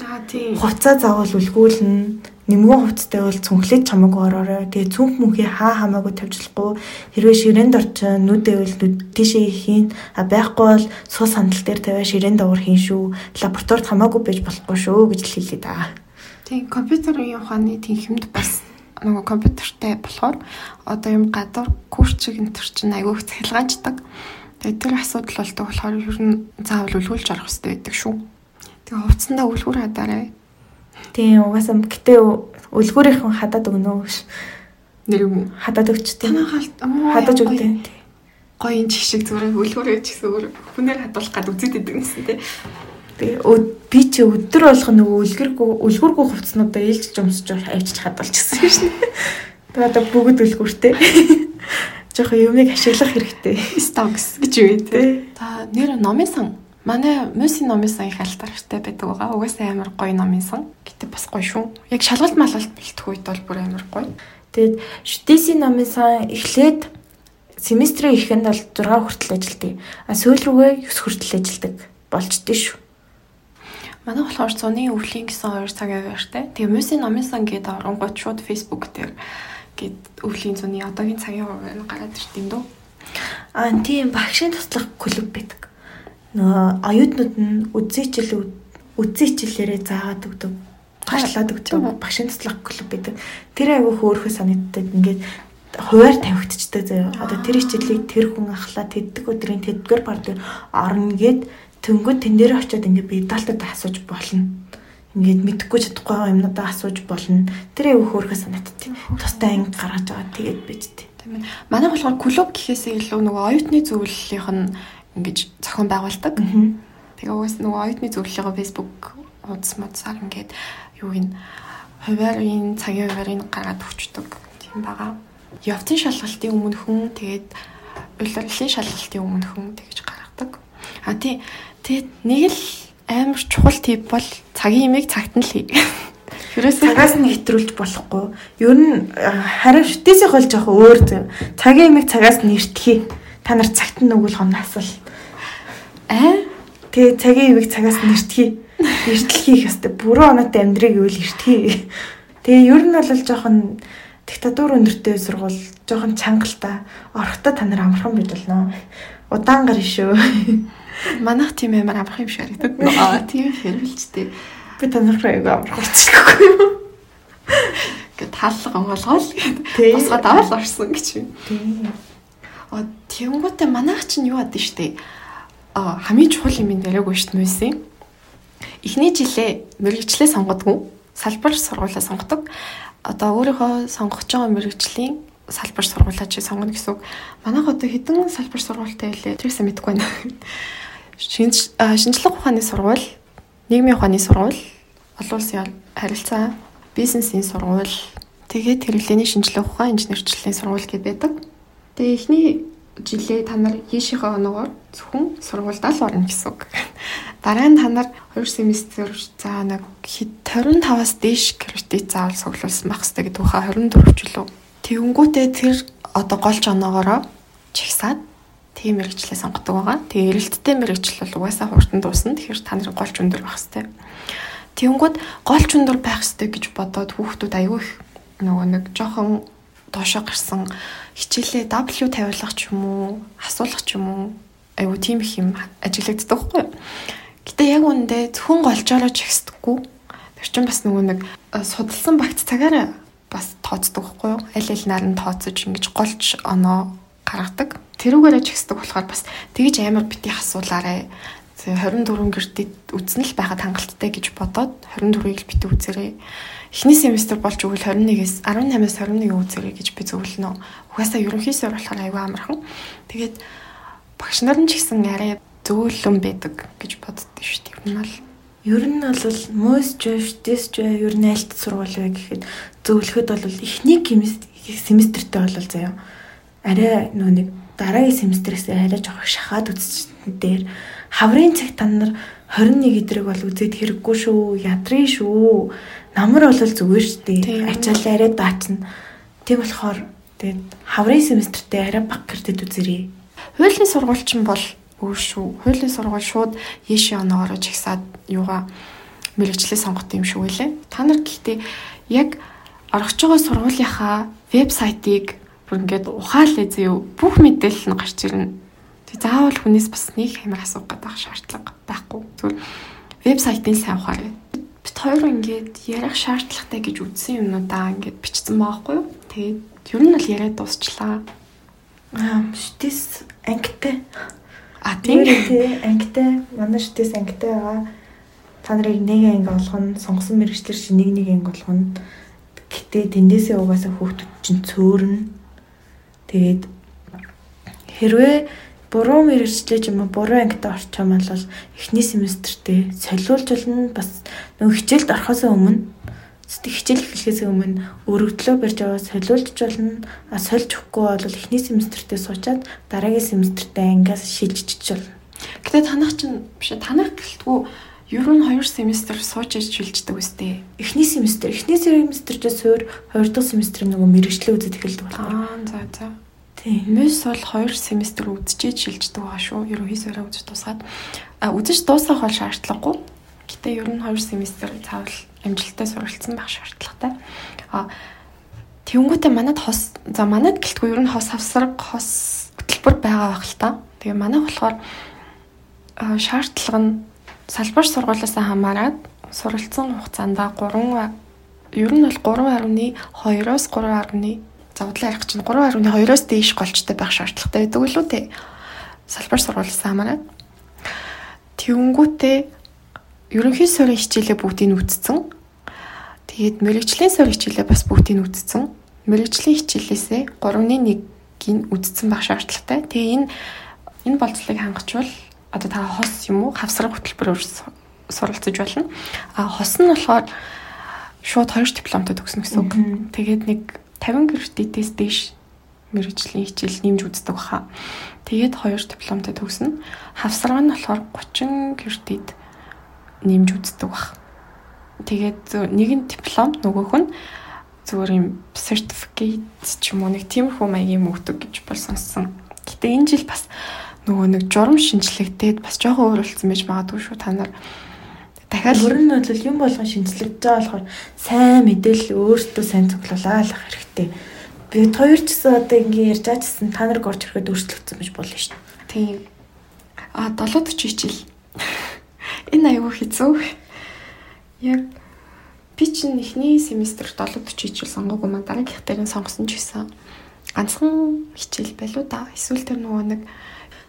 Аа тийм. Хувцас заавал үлгүүлнэ. Нэмгэн хувцастай бол цүнхлээд чамаагүй ороорой. Тэгээ цүнх мөнхий хаа хамаагүй тавьжлахгүй. Хэрвээ ширээнд орчин нүдээ бол нүд тийшээ хийн. А байхгүй бол суу сандал дээр тавиа ширээн давар хийн шүү. Лабораторид хамаагүй байж болохгүй шүү гэж хэлээ да. Тийм компьютерийн ухааны тэнхимд бас нөгөө компьютертэй болохоор одоо юм гадуур курчиг энэ төр чинь айгүй их цахилгаанчдаг. Тэгээд тэр асуудал болдог болохоор ер нь заавал үлгүүлж орох хэрэгтэй байдаг шүү. Тэгээ хувцсандаа үлгүүр хадаарай. Тийм угаасаа гэтээ үлгүүрийнхэн хадаад өгнө үү? Нэр юм хадаад өгч тийм. Хадаж өгдөө. Гоё энэ чиг шиг зүгээр үлгүүрээ ч гэсэн хүнээр хадуулах гад үзээд идэг юмсан тийм. Би би чи өдөр болгоо нөгөө үлгэргүй үлгэргүй хувцснуудаа ээлж жумсж авчиж хадгалчихсан шин. Тэгээ одоо бүгд үлгүртэй. Жохон юмыг ашиглах хэрэгтэй. Stocks гэж юу те. Та нэр номын сан. Манай мөсийн номын сан их алтартай байдаг байгаа. Угаасаа амар гоё номын сан. Гэтэ бас гоё шүү. Яг шалгалт малгалт бэлтэх үед бол бүр амар гоё. Тэгээд шүтээсийн номын сан эхлээд семестрийн ихэнд бол 6 хүртэл ажилтдаг. А сүүл рүүгээ 9 хүртэл ажилтдаг болчтой шүү. Манай болохоор цуны өвлийн гэсэн хоёр цагийн хуваартай. Тэгээ мөсийн номын сан гэдэг оронгууд шууд фейсбુક дээр гээд өвлийн цуны одоогийн цагийн хуваар гараад ирд юм дөө. Аа тийм багшийн туслах клуб байдаг. Нөгөө оюутнууд нь үзээчил үзээчлэрээ заагаад өгдөг. Гарчлаад өгдөг багшийн туслах клуб байдаг. Тэр айгүй хөөрхөө санагддаг. Ингээд хуваар тавигдчихдээ заяа. Одоо тэр хичээлийг тэр хүн ахлаа тэддэг өдрийн тэдгээр бар дээр орно гэд Тэнгүүд тэн дээр очиод ингээд би даалтад асууж болно. Ингээд мэдэхгүй чадахгүй юмнуудаа асууж болно. Тэр аяг хөөрхөө санагдтыг. Тустай анги гаргаж байгаа тэгээд бидтэй. Тийм ээ. Манай болохоор клуб гэхээсээ илүү нөгөө оюутны зөвлөлийнх нь ингэж зохион байгуулдаг. Тэгээ угаас нөгөө оюутны зөвлөлийнхөө Facebook хуудас модсаар ингээд юу гин хуваарийн цагийн хуваарийг гаргаад өгчдөг. Тийм байгаа. Явцын шалгалтын өмнөхөн тэгээд улирлын шалгалтын өмнөхөн тэгж гаргадаг. А тий Тэгээд нэг л амар чухал тип бол цагийн имийг цагт нь л хий. Тэрээс цагаас нь хэтрүүлж болохгүй. Ер нь харин шүтээсийн хол жоох өөр зөв. Цагийн имийг цагаас нь эртхий. Та нар цагт нь өгөх нь асуул. Аа? Тэгээ цагийн имийг цагаас нь эртхий. Эртлхийх ёстой. Бүрэн оноотой амьдрыг ивэл эртхий. Тэгээ ер нь бол жоохон диктатур өндөртэй сургууль жоохон чангалтай. Орохдоо та нар амархан байж болно. Удаан гар шүү. Манайх тийм амар амрах юм шиг харагдаад. Аа тийм хэрвэлчтэй. Би танах руу айгүй амрах болчихгүй юу? Гэ таалга онгоолгоол гэдэг. Босгоод аваад орсон гэж юм. Тийм. А тэгэнгүүтээ манайх чинь юу адэ штэ. А хамгийн чухал юм яриаггүй штэ мөсөн. Эхний жилээ мэрэгчлээ сонгодгүй салбар сургуулаа сонгодог. Одоо өөрийнхөө сонгож байгаа мэрэгжлийн салбар сургуулаа чи сонгоно гэсэн үг. Манайх одоо хэдэн салбар сургуультай байлээ. Тэрсээ мэдэхгүй байна. Шинж шинжлэх ухааны сургууль, нийгмийн ухааны сургууль, олон улсын харилцаа, бизнесийн сургууль, тэгээд хэрэглээний шинжлэх ухаан инженерчлэлийн сургууль гэдэг байдаг. Тэгээ эхний жилээ та нар хийшийнхээ оноогоор зөвхөн сургуульдаа л орно гэсэн үг. Дараа нь та нар 2 семестр за нэг 25-аас дээш кредит заавал цуглуулсан байх хэрэгтэй гэдэг үхэ 24 ч лөө. Тэгэнгүүтээ тэр одоо голж оноогоороо чагсаад тийм мэрэгчлээ сонгодог байгаа. Тэгээ эрэлттэй мэрэгчл бол угаасаа хурдан дуусна. Тэгэхээр та нарын голч өндөр байх хэрэгтэй. Тэгэнгүүт голч өндөр байх хэрэгтэй гэж бодоод хүүхдүүд аягүй их нөгөө нэг жоохон доошоо гарсан хичээлээ W тавиулах ч юм уу, асуулах ч юм уу аюу тийм их юм ажиглагддаг байхгүй юу. Гэтэ яг үүндээ зөвхөн голжоороо чагсдаггүй. Тэр чинь бас нөгөө нэг судалсан багц цагаараа бас тооцдог байхгүй юу? Аль нар нь тооцож ингэж голч оноо гаргадаг. Тэрүүгээрээ чигсдэг болохоор бас тэгж амар бити асуулаарэ. 24 гэрдэд үзнэ л байхад хангалттай гэж бодоод 24-ийг л бити үзээрэй. Эхний семестр болж өгвөл 21-ээс 18-аас 21 үзээрэй гэж би зөвлөнө. Угаасаа ерөнхийсээр болохоор аюу амархан. Тэгээд багш нар нь ч гэсэн арай зөөлөн байдаг гэж боддоо шүү дээ. Энэ бол Ер нь бол most josh this joy ер нь альт сургууль вэ гэхэд зөвлөхөд бол эхний семестртэй бол заяа. Арай нөө нэг дараагийн семестрээс арай жоох шахаад үзсэн дээр хаврын цаг та нар 21 эдрэг бол үзээд хэрэггүй шүү. Ядрын шүү. Намар бол зүгээр шүү дээ. Ачаал арай даачна. Тэг болохоор тэгээд хаврын семестртэй арай баг гэрдэд үзэрээ. Хуулийн сургуульч нь бол өөр шүү. Хуулийн сургууль шууд яши оноороо чагсаад юугаа мэрэгчлээ сонгох юм шүү гэлээ. Та нар гэхдээ яг орохж байгаа сургуулийнхаа вебсайтыг бүр ингээд ухаалээ зөө бүх мэдээлэл нь гарч ирнэ. Тэг заавал хүнээс бас нэг хэмээр асуух гэдэг шаардлага байхгүй. Зүгээр вебсайтын сайн ухаарай. Бид хоёр ингээд ярих шаардлагатай гэж үзсэн юмнуудаа ингээд бичсэн байгаа юу? Тэгээд ер нь бол яриад дуусчлаа. Аа, шүтэс ангитай. А тийм тий ангитай манай шүтэс ангитай байгаа. Та нарыг нэг анги олгоно, сонгосон мэрэгчлэр чи нэг нэг анги олгоно. Гэтэ тэндээсээ угаасаа хүүхдүүд чинь цөөрнө. Тэгээд хэрвээ буруу мэрэгчлээ ч юм уу буруу ангитай орчим бол эхний семестртээ солиулж болно бас нөгөө хичээлд орохоос өмнө хичээл эхлэхээс өмнө өргөдлөө барьж аваа солиулж болно. А сольж өгөхгүй бол эхний семестртээ суучаад дараагийн семестртээ ангиас шилжиж болно. Гэтэ танах чинь биш танах гэлтгүү ер нь 2 семестр сууж иж шилждэг үстэй. Эхний семестр, эхний семестртээ суур 2 дахь семестрийн нөгөө мэрэгчлээ үзэж эхэлдэг болохоор. Аа за за. Тийм. Мэс бол 2 семестр үзчихэж шилждэг байгаа шүү. Ерөнхийдөө үзэж дуусгаад. А үзэж дуусгах бол шаардлагагүй. Гэтэ ер нь 2 семестр цаавал амжилттай суралцсан байх шаардлагатай. А тэнгуүтэ манад хос за манад гэлтгүй ер нь хос хавсраг хос хөтөлбөр байгаа байх л та. Тэгээ манайх болохоор шаардлага нь салбар сургуулиас хамаарат суралцсан хугацаанд 3 ер нь бол 3.2-оос 3.1 завдлаа ярих чинь 3.2-оос дээш голчтой байх шаардлагатай байдаг үлээ те. Салбар сургуулиас хамаарат. Тэнгүүтээ ерөнхий суурийн хичээлээ бүгдийг нь үтцсэн. Тэгээд мэрэгжлийн суурь хичээлээ бас бүгдийг нь үтцсэн. Мэрэгжлийн хичээлээсээ 3.1-ийг үтцсэн байх шаардлагатай. Тэгээ энэ энэ болцлыг хангачвал одоо та хос юм уу хавсраг хөтөлбөрөөр суралцж болно. А хос нь болохоор шууд хоёр дипломтой төгснө гэсэн үг. Тэгээд нэг 50 кредитээс дээш мэрэгжлийн хичээл нэмж үздэг баха. Тэгээд хоёр дипломтой төгснө. Хавсраг нь болохоор 30 кредит нэмж үздэг баха. Тэгээд нэг нь диплом нөгөөх нь зүгээр юм сертификат ч юм уу нэг тиймэрхүү маягийн мөгдөг гэж бол сонссон. Гэтэ энэ жил бас нөгөө нэг журам шинжлэхтэй бас жоохон өөр болсон байж магадгүй шүү та нар. Дахиад өөр нь бол юм болгон шинжлэгдэж байгаа болохоор сайн мэдээлэл өөртөө сайн цуглуулаад авах хэрэгтэй. Би хоёр ч гэсэн одоо ингээ ярьж аажсэн та нар горч ирэхэд өөрчлөгдсөн байж болно шүү дээ. Тийм. А 70 40 хичээл. Энэ аюу хэцүү яг би чинь эхний семестр 740 хичээл сонгоогүй маань дараагийнх дээр нь сонгосон ч гэсэн ганцхан хичээл байлуу да. Эсвэл тэр нөгөө нэг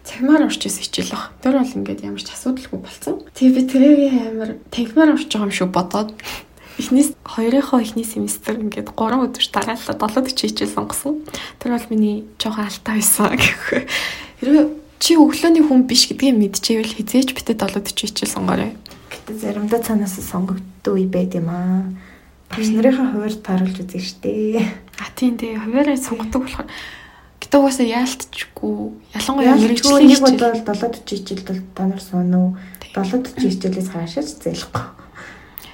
цагмаар орч исэн хичээл баг. Тэр бол ингээд ямар ч асуудалгүй болсон. Тэгээ би тэрийг амар танхимаар орч байгаа юм шүү бодоод эхнээс хоёрынхоо эхний семестр ингээд 3 өдөр дараалал 70 хичээл сонгосон. Тэр бол миний жоохон алдаа байсан гэх. Хэрвээ чи өглөөний хүн биш гэдгийг мэдчихэвэл хизээж битээ 70 хичээл сонгоорой. Гэтэ заримдаа цаанаас сонгогддог үе байд юм аа. Багш нарынхаа хуваарь тааруулж үзье штэ. А тийм тий хуваараа сонгодог болохоор гэтээ угаасаа яалтчгүй ялангуяа мэрэгжлийн нэг удаа 70 хичээл бол та нар сонов 70 хичээлээс хаашаач зайлахгүй.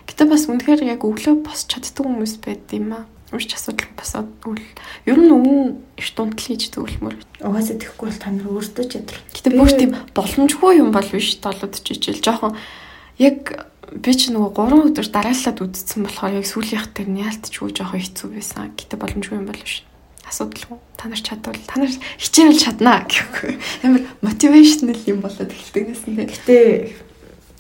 Гэтэ бас үнэхээр яг өглөө босч чаддаг хүмүүс байд юм аа. Урч асуудал басаад үл ер нь өмнө их дундл хийж зөвлөмөр. Угаасаа тэхгүй бол та нар өөртөө чадвар. Гэтэ бүр тийм боломжгүй юм бол биш 70 хичээл жоохон яг би ч нөгөө 3 өдөр дараалаад үдцсэн болохоор яг сүүлийнх тэр нь яалтчгүй жоохон хэцүү байсан. Гэтэ боломжгүй юм бол биш. Асуудалгүй. Та нар чадвал та нар хичээвэл чаднаа гэхгүй. Амар мотивашнл юм болоод эхэлдэг гэсэн тийм. Гэтэ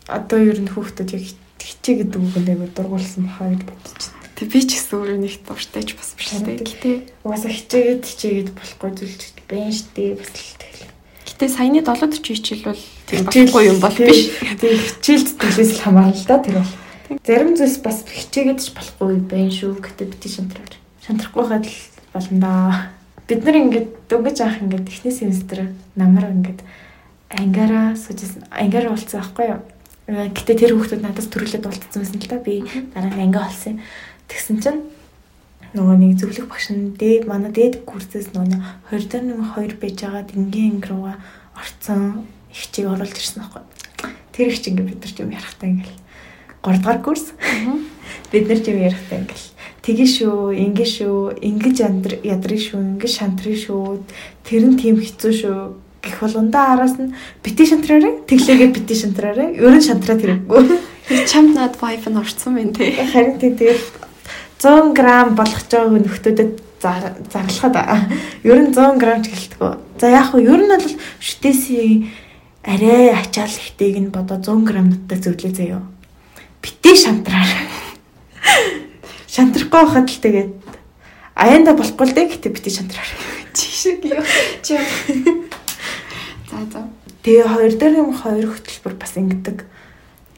одоо ер нь хүүхдүүд яг хичээ гэдэг үг нэг дургуулсан бахаа гэж бодож байна. Тэг би ч гэсэн өөрөө нэг дуртайч бас биш тийм. Гэтэ угаасаа хичээгээд хичээгээд болохгүй зүйл ч байна штэ бас л тэгэл. Гэтэ саяны 740 хичээл бол болохгүй юм бол биш. [LAUGHS] Тийм хичээлд төлөөс л хамаарна л да тэр бол. Зарим зүйлс бас хичээгээд ч болохгүй байх шүү. Гэтэ бити шантраар. Шантрахгүй хаад л болно да. Бид нар ингээд дөнгөж авах ингээд эхний семестр намар ингээд ангаараа суужсэн. Ангаараа болцсон байхгүй юу? Гэтэ тэр хүүхдүүд надаас төрүүлээд болцсон байсан л да. Би дараа нь ангиа олсон. Тэгсэн чинь нөгөө нэг зөвлөх багш нь дээд манай дээд курсээс нөгөө 20 дээр нэг 2 байж байгаа дингийн анги руугаа орцсон ихчийг оруулж ирсэн байхгүй. Тэр их чинь бид нар ч юм ярахтаа ингээл 3 дугаар курс. Бид нар ч юм ярахтаа ингээл тгий шүү, ингэ шүү, ингэж ядрын шүү, ингэж шантрын шүү. Тэр нь тийм хэцүү шүү гэх болгондоо араас нь бити шантраарэ тэглээгээ бити шантраарэ ерөн шантраад хэрэггүй. Чамд над вайф нь орцсон байна те. Харин тийм тэгэл 100 г болгож байгаа нөхдөдөд зарлахад ер нь 100 г ч гэлтгөө. За яг хөө ер нь бол шүтээсийн арай ачаал ихтэйг нь бодоо 100 г-тай зөвлөө заяа. Битээ шантраар. Шантрахгүй байхад л тэгээд аяанда болохгүй л дээ гэтээ битээ шантраар. Чишиг юу чи. За за. Тэгээ хоёр дээр юм хоёр хөтөлбөр бас ингэдэг.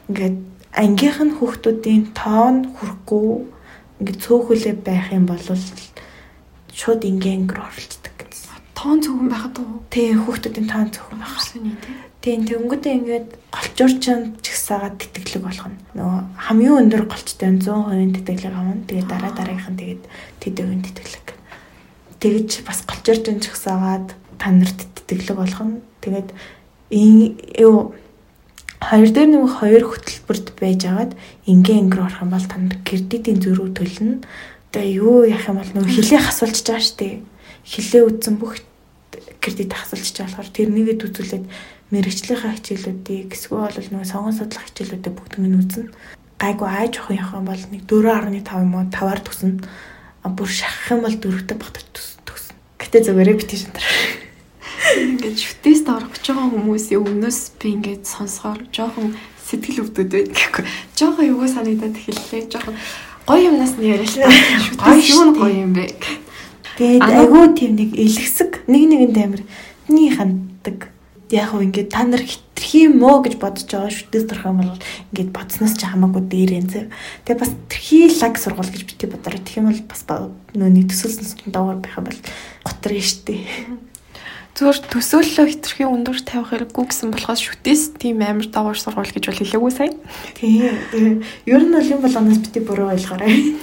Ингээд ангийнх нь хүүхдүүдийн тоон хүрхгүй ингээд цөөхөлөө байх юм бол шууд ингийн ангир оролцдог. Тоон цөөхөн байхад уу? Тий, хүүхдүүдийн тоон цөөхөн байх. Тийм тэнгүүдээ ингээд голчуурчин чигсаагаад тэтгэлэг болгоно. Нөгөө хамгийн өндөр голчтой 100% тэтгэлэг авна. Тэгээд дараа дараагийнх нь тэгээд тэдэвэн тэтгэлэг. Тэгэж бас голчуурчин чигсаагаад та нарт тэтгэлэг болгоно. Тэгээд юу Хоёр дээр нэг хоёр хөтөлбөрт байж агаад ингийн ангир орох юм бол танд кредитийн зөрүү төлнө. Тэгээ юу яах юм бол нөгөө [LAUGHS] хилээ хасуулж байгаа шүү дээ. Хилээ үтсэн бүх кредит хасуулж байгаа болохоор тэрнийгээ үзүүлээд мэрэгчлийнхаа хичээлүүдийг эсвэл бол нөгөө сонгон судлах хичээлүүдийг бүгднийг нь үзнэ. Гайгүй ааж явах юм бол нэг 4.5 юм уу 5-аар төснө. Бүр шахах юм бол 4-тэй багтаж төснө. Гэтэ зөв репетишн дараа. Ингээд шүтээст орох гэж байгаа хүмүүсийн өмнөөс би ингээд сонсохоор жоохон сэтгэл өвдөд байд гэхгүй. Жоохон юу санагдаад эхэллээ. Жоохон гоё юмнаас нь яриа л та. Шүтээс юу гоё юм бэ? Тэгээд айгүй тийм нэг элгсэг нэг нэгэнд амир нэг ханддаг. Яг уу ингээд та нар хитрхи уу гэж бодож байгаа шүтээс дөрөх юм бол ингээд бодсноос ч хамаагүй дээр юм зэ. Тэгээ бас тэрхи лаг сургал гэж бити бодорой. Тэгэх юм бол бас нөө нэг төсөөлсөн доогор байх юм бол готор нь штэ. Зүгээр төсөөллөө хитрхи өндөр тавих хэрэггүй гэсэн болохоос шүтээс тийм амар давар сургууль гэж бол хэлээгүй сая. Тийм. Ер нь бол юм болгоноос бити буруу ойлгоорой.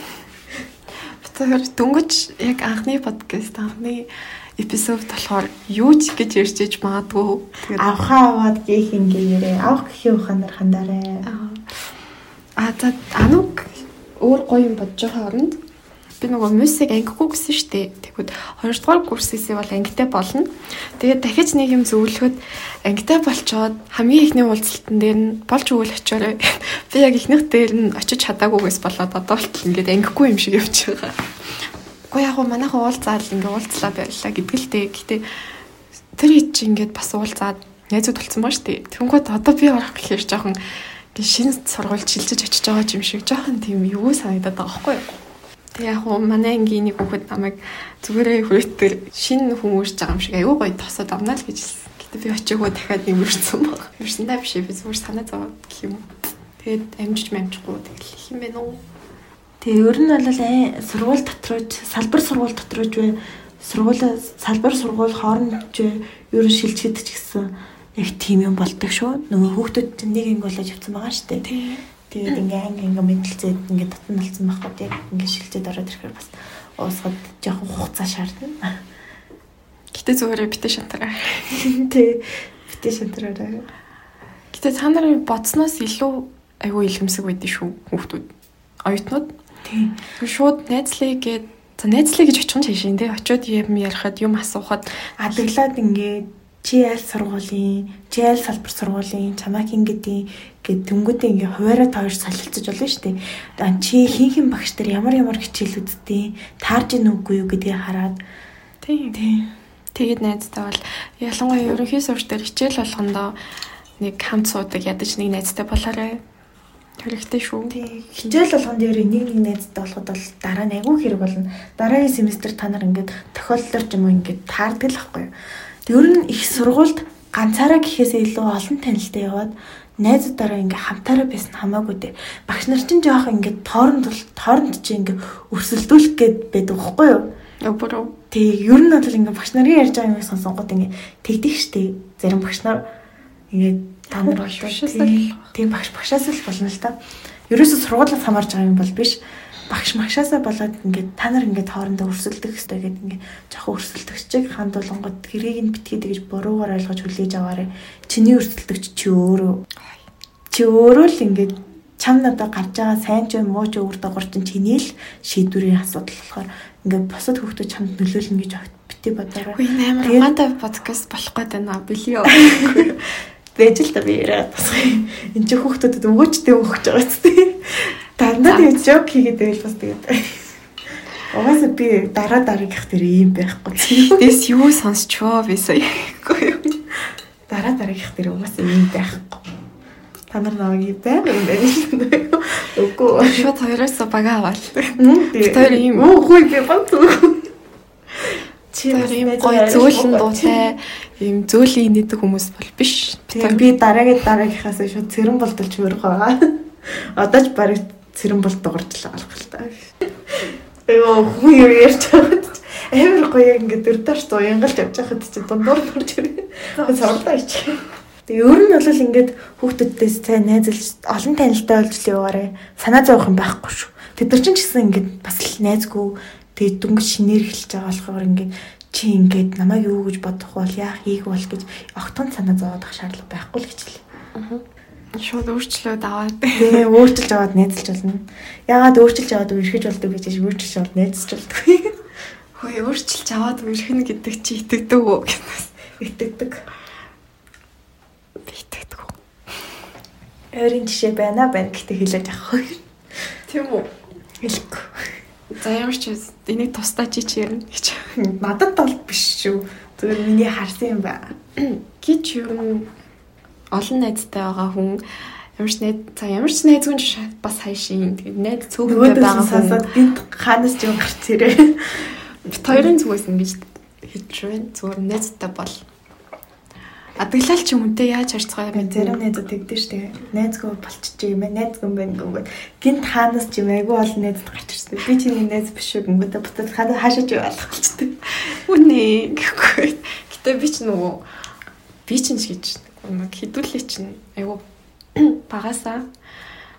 Тэгэхээр дөнгөж яг анхны подкаст анхны эпизод болохоор юу ч гэж ярьж магадгүй. Тэгээд авхаа аваад гээх ингээрээ авах гэхийн ухаанаар хандаарай. Аа за ануг өөр гоё юм бодож байгаа оронд би нөгөө мюзик ангигүй гэсэн дээ. Тэгвэл 2 дугаар курсээсээ бол ангитай болно. Тэгээд дахиж нэг юм зөвлөхөд ангитай болчоод хамгийн ихний уулзалтан дээр нь болж өгөл очиорой. [LAUGHS] Би яг ихнийх дээр нь очиж чадаагүйгээс болоод одоо болтол ингээд ангигүй юм шиг явж байгаа. Уу яг уу манайхан уулзаал ингээд уулзлаа байрлаа гэдэг л дээ. Гэтэ тэр ий чи ингээд бас уулзаад найзууд болсон ба дээ. Тэнгүүд одоо би орох гэхээр жоохон шинэ сургуульд шилжиж очиж байгаа юм шиг жоохон тийм юу санагдаад байгаа байхгүй юу? Тэг яг уу манай ангийн нэг хүүхэд намайг зүгээрээ хүрээтэл шинэ хүн үрж байгаа юм шиг аюу гоё тосоод амнаа л гэж хэлсэн. Гэтэ би очиогоо дахиад нэмэрсэн баг. Юурсандаа биш би зүгээр санаа зовоод гэх юм. Тэгээд амжиж мамжихгүй тэгэл их юм байна уу? Тэгээ ер нь бол сургууль дотрооч салбар сургууль дотрооч бай сургууль салбар сургууль хооронд ер нь шилжихэд ч гэсэн яг тийм юм болдог шүү. Нөгөө хүүхдүүд нэг ингэ болоод явцсан байгаа шүү дээ. Тэгээд ингээ анги ингээ мэдлцээд ингээ татан болсон байхгүй яг ингээ шилжээд ороод ирэхээр бас уусгаад жоохон хугацаа шаардна. Гэтэ зүгээр битэ шантараа. Тий. Битэ шантараа. Гэтэ та нарын бодсноос илүү айгүй илгэмсэг байдсан шүү хүүхдүүд. Оюутнууд. Тий. Шууд найзлыг гээд за найзлыг гэж очих нь чашин тий. Очиод юм ярихад юм асуухад адаглаад ингээ GL сургуулийн, GL салбар сургуулийн, чамайг ингэдэг гэд тэнгүүдээ ингээ хуваараа тооёр солилцож болно шүү дээ. Чи хин хин багш нар ямар ямар хичээл үзтээ, таарж ийн үгүй юу гэдгийг хараад тийм. Тэгээд найзтай бол ялангуяа ерөнхий сурч дээр хичээл болгондоо нэг хамт суудаг ядаж нэг найзтай болоорой. Хэрэгтэй шүү. Тий. Хичээл болгон дээр нэг нэг найзтай болоход бол дараа нь айгүй хэрэг болно. Дараагийн семестр та нар ингээд тохиолдлоор ч юм уу ингээд таардаг л байхгүй юу? Ер нь их сургуульд ганцаараа гэхээсээ илүү олон танилтай яваад найзуудаараа ингээ хамтаараа байсан хамаагүй дээ. Багш нар чинь жоох ингээ тооронд тооронд чи ингээ өрсөлдүүлэх гээд байдаг байхгүй юу? Өвөрөө. Тэг ер нь бол ингээ багш нарын ярьж байгаа юм сонсонгод ингээ тэгдэг штэ. Зарим багш нар ингээ та нар багш тийм багш багшаас л болно л та. Ерөөсө сургуулиас хамаарж байгаа юм бол биш багш магшаасаа болоод ингээд та нар ингээд хоорондоо өрсөлдөх хэрэгтэй гэдэг ингээд жоохон өрсөлдөгчийг хандуулангууд тэрийг нь битгий тэгж буруугаар ойлгож хүлээж аваарэ. Чиний өрсөлдөгч чи өөрөө чи өөрөө л ингээд чам надад гарч байгаа сайн ч муу ч өөр дагавар чинь чиний л шийдвэрийн асуудал болохоор ингээд босод хүүхдүүд чамд нөлөөлнө гэж бити бодоорой. Үгүй амар ухаантай подкаст болох гээд байна билио. [LAUGHS] Бэж л та би яриад тасгай. Энд чи хүүхдүүдэд өгөөчтэй өгч байгаа ч тийм. Дандаа тэгээд жок хийгээд байвал бас тэгээд Угаасаа би дараа дараагийнх дээр ийм байхгүй. Дэс юу сонсчоо би юу. Дараа дараагийнх дээр угаасаа ийм байхгүй. Та нар намайг байг юм байна. Үгүй. Шот хоёроос бага аваад. Тэр ийм. Үгүй би бат. Чи ийм гоё зөөлөн дуутай ийм зөөлийн нэдэг хүмүүс бол биш. Би дараагийн дараагийнхаас шууд цэрэн болдолч өрөх байгаа. [LAUGHS] Одоо ч барыг цэрэн бол дуурчлаа болох л та. Эё хүн юу ярьж байгаа амар гоё ингээд дөрдөж зуянгалж явж байхад чи дундуур дурж ирээ. Сарлаа ич. Тэгээ ер нь бол ингээд хүүхдүүдээс цай найзалж олон танилтай болж л яваарэ. Санаа зовох юм байхгүй шүү. Тэд нар ч гэсэн ингээд бас л найзгүй тэгээ дөнгөж шинээр эхэлж байгаа болохоор ингээд чи ингээд намайг юу гэж бодох бол яах хийх бол гэж огтхон санаа зовоодох шаардлага байхгүй л гэж л. Аа шууд өөрчлөөд аваад тий өөрчилж аваад найзалж болно. Яагаад өөрчилж аваад үрхэж болдог гэж өөрчилж аваад найзалж болдог. Хөөе өөрчилж аваад үрхэнэ гэдэг чи итгэдэг үү гэсэн. Итгэдэг. Итгэдэг үү. Өөрийн жишээ байна байна гэхдээ хэлээд явах. Тийм үү? Хэлэхгүй. За ямар ч энийг тусдаа чи чи ярина гэж. Надад бол биш шүү. Зүгээр миний харсан юм ба. Гэж юу олон найзтай байгаа хүн ямар ч найз за ямар ч найзгүй бас хайшин тэгээд найз цөөхөндөө байгаа сонсоод гинт хаанаас ч юм гарч ирээ. Бит хоёрын зүгээс ингэж хийж байна. Зүгээр найзтай бол Адаглал ч юм үнтэй яаж харцгаа юм зарим найзууд тэгдэж штэ. Найзгүй болчих юм байна. Найзгүй юм байна гэнгээ. Гинт хаанаас ч юм айгүй олон найзууд гарч ирсэн. Би чиний найз биш үү гэнгээ. Бутад ханаа хаашаач байх болчихтой. Үнэ гэхгүй. Гэтэ би ч нөгөө би ч гэж нэг хідүүлээ чинь айгу [CLEARS THROAT] багасаа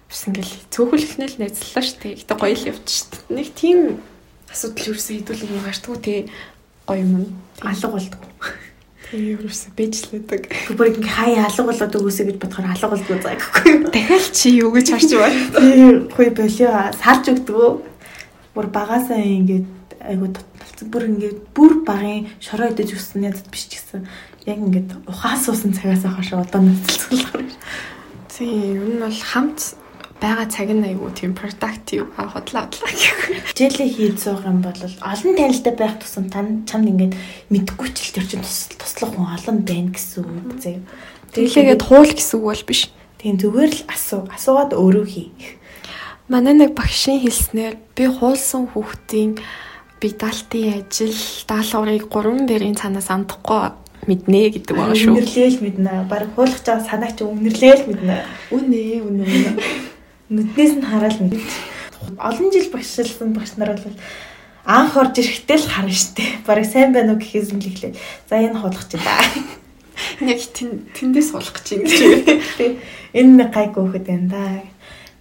бас ингээл цөөхөлхнээ л найзлаа шүү дээ. Гэтэ гоё л явчих дээ. Нэг тийм асуудал юусэн хідүүлэг юм гарчдгүй те гоё юм алга болдог. Тэгээ юусэн бэжлээдэг. Бүр ингээ хаяа алга болоод өгөөсэй гэж бодохоор алга болдгоо заа гэхгүй юу. Дахиад чи юу гэж харж байна. Тэгээ хүй болио салж өгдөг. Бүр багасаа ингээд айгу таталцсан. Бүр ингээд бүр багын шороо идэж өссөн ядд биш ч гэсэн яг ингээд ухаан суусан цагаас хойш одоо нэцэлцүүлэх. Тийм, ер нь бол хамт байгаа цаг нь айгүй тийм productive а хотлоо хотлоо гэх. Хичээлээ хийж суух юм бол олон танилтай байх тусам тань чамд ингээд мэдгүй ч л тэр чинь туслах хүн олон байна гэсэн үг зөө. Тэглээгээд хуул гэсэн үг бол биш. Тийм зүгээр л асуу. Асуугаад өөрөө хий. Манай нэг багшийн хэлснээр би хуулсан хүүхдийн бидалтын ажил даалгаврыг 3 дээрийн цанаас амдахгүй мэднэ гэдэг байгаа шүү. Үнэрлээл мэднэ. Бараг хуулах чаа санаа чи үнэрлээл мэднэ. Үнэ үнэ үнэ. Нүднээс нь хараад мэднэ. Олон жил багшилсан багш нар бол анх орж ирэхдээ л харна штэ. Бараг сайн байна уу гэхээс нь л эхлээд за энэ хуулах чи да. Яг тэндээс суулгах гэж юм гэж. Энэ гайгүй хөөхд байна да.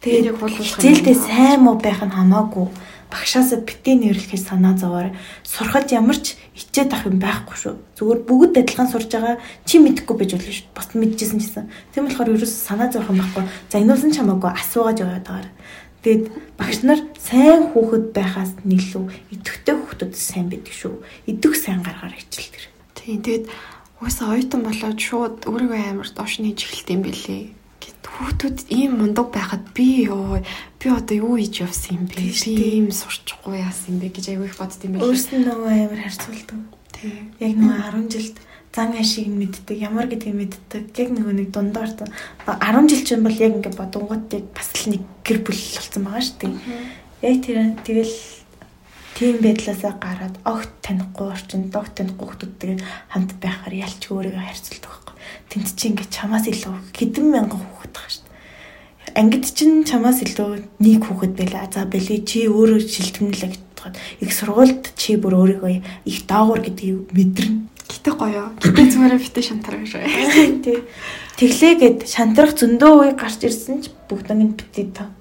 Тэгээд яг хуулах хичээлдээ сайн муу байх нь хамаагүй. Багшаасаа битээ нэрлэхээ санаа зовоор сурахад ямар ч ичээд ах юм байхгүй шүү. Зүгээр бүгд адилхан сурж байгаа чи мэдэхгүй байж болно шүү. Бас мэдчихсэн чсэн. Тийм болохоор ерөөс санаа зовох юм байхгүй. За энүүсэн ч хамаагүй асуугаад яваад байгаа. Тэгэд багш нар сайн хүүхэд байхаас нийлүү идэвхтэй хүүхдүүд сайн байдаг шүү. Идэх сайн гаргаар хичээл тэр. Тийм тэгэд уусаа оюутан болоод шууд өөрийгөө амар доош нээж эхэлт юм бэлээ. Хүүхдүүд ийм мундаг байхад би ёо би одоо юу хийж явсан юм бэ? Би ийм сурчихгүй яасан юм бэ гэж аягүй их бодд юм байна. Өөрснөө нөгөө амар харьцуулдаг. Тийм. Яг нөгөө 10 жилд зан ашиг нь мэддэг, ямар гэдгийг мэддэг. Яг нөгөө нэг дундаар 10 жил чинь бол яг ингээд бодонгууд яг бас л нэг гэр бүл болсон байгаа шүү дээ. Яг тэр тэгэл тийм байдлаасаа гараад огт танихгүй орчин, огт танихгүй хүмүүстэйгээ хамт байхаар ялч өөрийгөө харьцуулдаг байхгүй. Тэнд чи ингээд чамаас илүү хэдэн мянган байгаа шүү дээ. Ангид чинь чамаас илүү нэг хүүхэд байла. За бэлээ чи өөрөө шилтгэнэлээ гэж бодоход их сургуульд чи бүр өөрийгөө их доогуур гэдгийг мэдэрнэ Гэтэ гоё. Гэтэ зүгээр битэ шантарах шүү. Тий. Тэглээгээд шантрах зөндөө үе гарч ирсэн ч бүгднийг нь битээ та.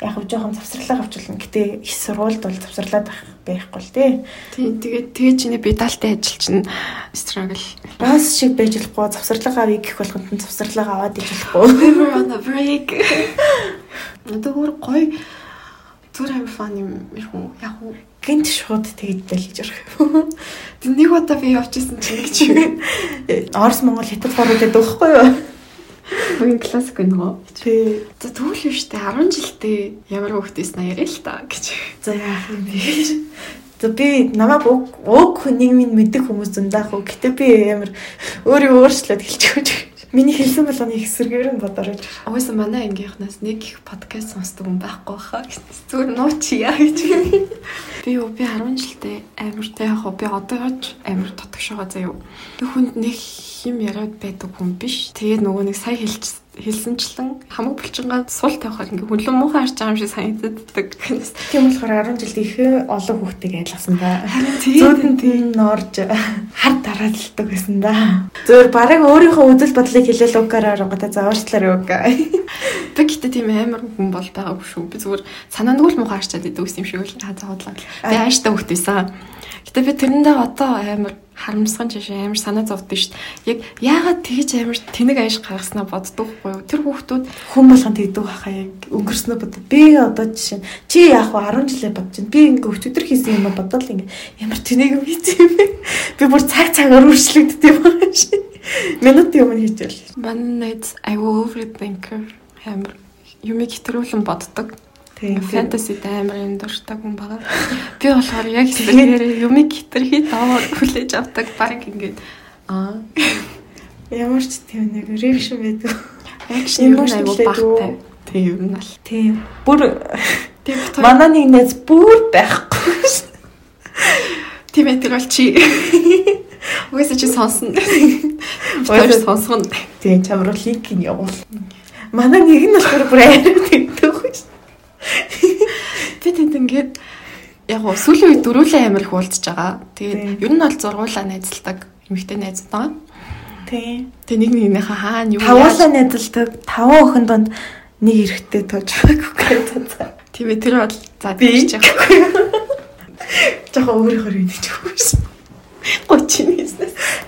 Яг хөө жоохон завсарлаа авчулна. Гэтэ их сургуульд бол завсарлаад байхгүй л тий. Тий. Тэгээд тэгээ чиний бедалтай ажил чинь struggle. Бас шиг байж болохгүй завсарлага авъя гэх болгонд нь завсарлага аваад иж болохгүй. [LAUGHS] Never on a break. Надад гоё зүгээр амар фан юм юм яг уу гинт шууд тэгж байлж ирэх. Тэг нэг удаа би явчихсан чинь гэж. Орос Монгол хятад хорууд байдаг байхгүй юу? Үгүй классик нөгөө. Тий. За тэгвэл юу штэ 10 жилдээ ямар хөвгтэйс на яриа л та гэж. За яах юм бэ? За би намайг уг хүнийг минь мэддэг хүмүүс зөндаах уу. Гэтэ би амар өөрийгөө өөрчлөөд хэлчихэж Миний хэлсэн болгоны их сэргээр нь бодорож. Угсаа манай ангийнхнаас нэг их подкаст сонсдог хүн байхгүй хаа. Зүгээр нууч яа гэж. Би юу би 10 жилдээ амар тэ яг би одоож амар тотгошоо заяа. Тэг хүнд нэг хим яриад байдаг хүн биш. Тэгээд нөгөө нэг сая хэлж хэлсэнчлэн хамаг булчингаа сул тавихаар ингээ хүлэн муухай харж байгаа юм шиг санагддаг. Тийм болохоор 10 жилд их олон хүүхдийг айлгасан да. Зөөдөн [LAUGHS] тийм норж хар дараалдаг байсан да. Зөөр бараг өөрийнхөө үзэл бодлыг хэлээл угаараа оронготой за уучлаарай уг. [LAUGHS] Би гэтээ тийм амар хүн бол байгаагүй шүү. Би зүгээр санаандгүй л муухай харчаад идэв гэсэн юм шиг л хазаадлаа. Би ааштай хүүхд байсан. Гэтэ би тэрэндээ одоо амар харамсхан жишээ амар санаа шүү дээ. Яг яагаад тэгж амар тэнэг аяш гаргаснаа боддог хгүй юу? Тэр хүүхдүүд хүн болгон тэгдэг байхаа яг өнгөрснөө бодод. Би одоо жишээ чи яг 10 жилээ бодож байна. Би ингээ өчигдөр хийсэн юм бодоод л ингээ ямар тэнэг юм хийсэн юм бэ? Би бүр цаг цагаар үргэлжлэгддэг юм шээ. Минут юм хийжэл. Манай найз I will overthinker амар юм ихтрүүлэн боддог Тийм фэнтези амар юм дуртай хүн байгаа. Би болохоор яг зэрэг юмыг хитрхи даваар хүлээж авдаг баг ингээд аа ямар ч тийм нэг реакшн байдаг. Реакшн юм айгу багтай. Тийм ер нь ал. Тийм. Бүр манай нэг нэз бүр байхгүй. Тийм ээ бол чи Угсаа чи сонсно. Угсаа сонсгоно. Тийм чамруу линк нь явуул. Манай нэг нь болохоор бүр арай тэгдэг. Би тэнд ингээд яг гоо сүүлийн үед дөрүүлээ амар их уулзж байгаа. Тэгээд ер нь бол зургуулаа найзалдаг эмэгтэй найз байгаа. Тий. Тэгээ нэг нэгнийхээ хаана юу Тавуулаа найзалдаг. Таван охин донд нэг эрэхтэй тоож байгаагүй гэдэг. Тийм ээ тэр бол за тийч яахгүй. Жохоо өөрөөр хэлж өгсөн. 30-ээс.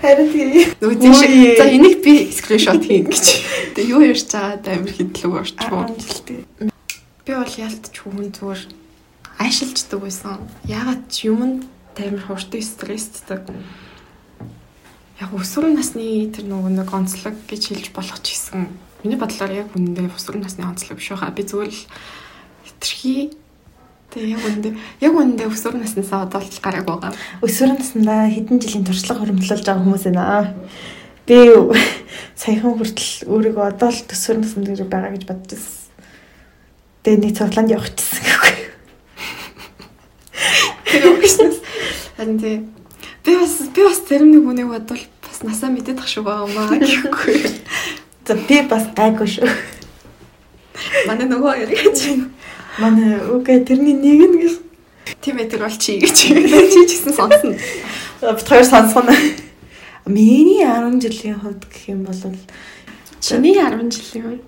Харин тэгээ. Нөгөө тийш. За энийг би скриншот хийн гэж. Тэгээ юу ярьж байгаа амар хэдлэг орчихвол. Би бол ялтч хүн зүгээр айшилждаг байсан. Ягаад ч юмд тамир хурдан стресстэй. Яг өсвөр насны тэр нөгөө нэг онцлог гэж хэлж болох ч гэсэн миний бодлоор яг үнэндээ өсвөр насны онцлог биш хаа. Би зүгээр л хитрхи Тэгээ яг үндэ яг үндэ өсвөр наснасаа одоо л гараг байгаа. Өсвөр наснаа хэдэн жилийн туршлага хөрөмтлүүлж байгаа хүмүүс байна. Би [LAUGHS] саяхан хүртэл өөрийгөө одоо л төсвөр наснд гэж байгаа гэж бодож. Тэгээ нэг цуглаанд явчихсан гэхгүй. Тэр өгснөс. Харин тий. Би бас би бас зарим нэг үнийг бодвол бас насаа мэдээд ах шүү байгаа маа гэхгүй. За би бас гайгүй шүү. Манай нөгөө хоёр гэж. Манай үгүй тэрний нэг нь гэж. Тийм ээ тэр бол чи гэж. Чи гэсэн сонсно. Бид хоёр сонсгоно. Миний 10 жилийн хувьд гэх юм бол чиний 10 жилийн хувьд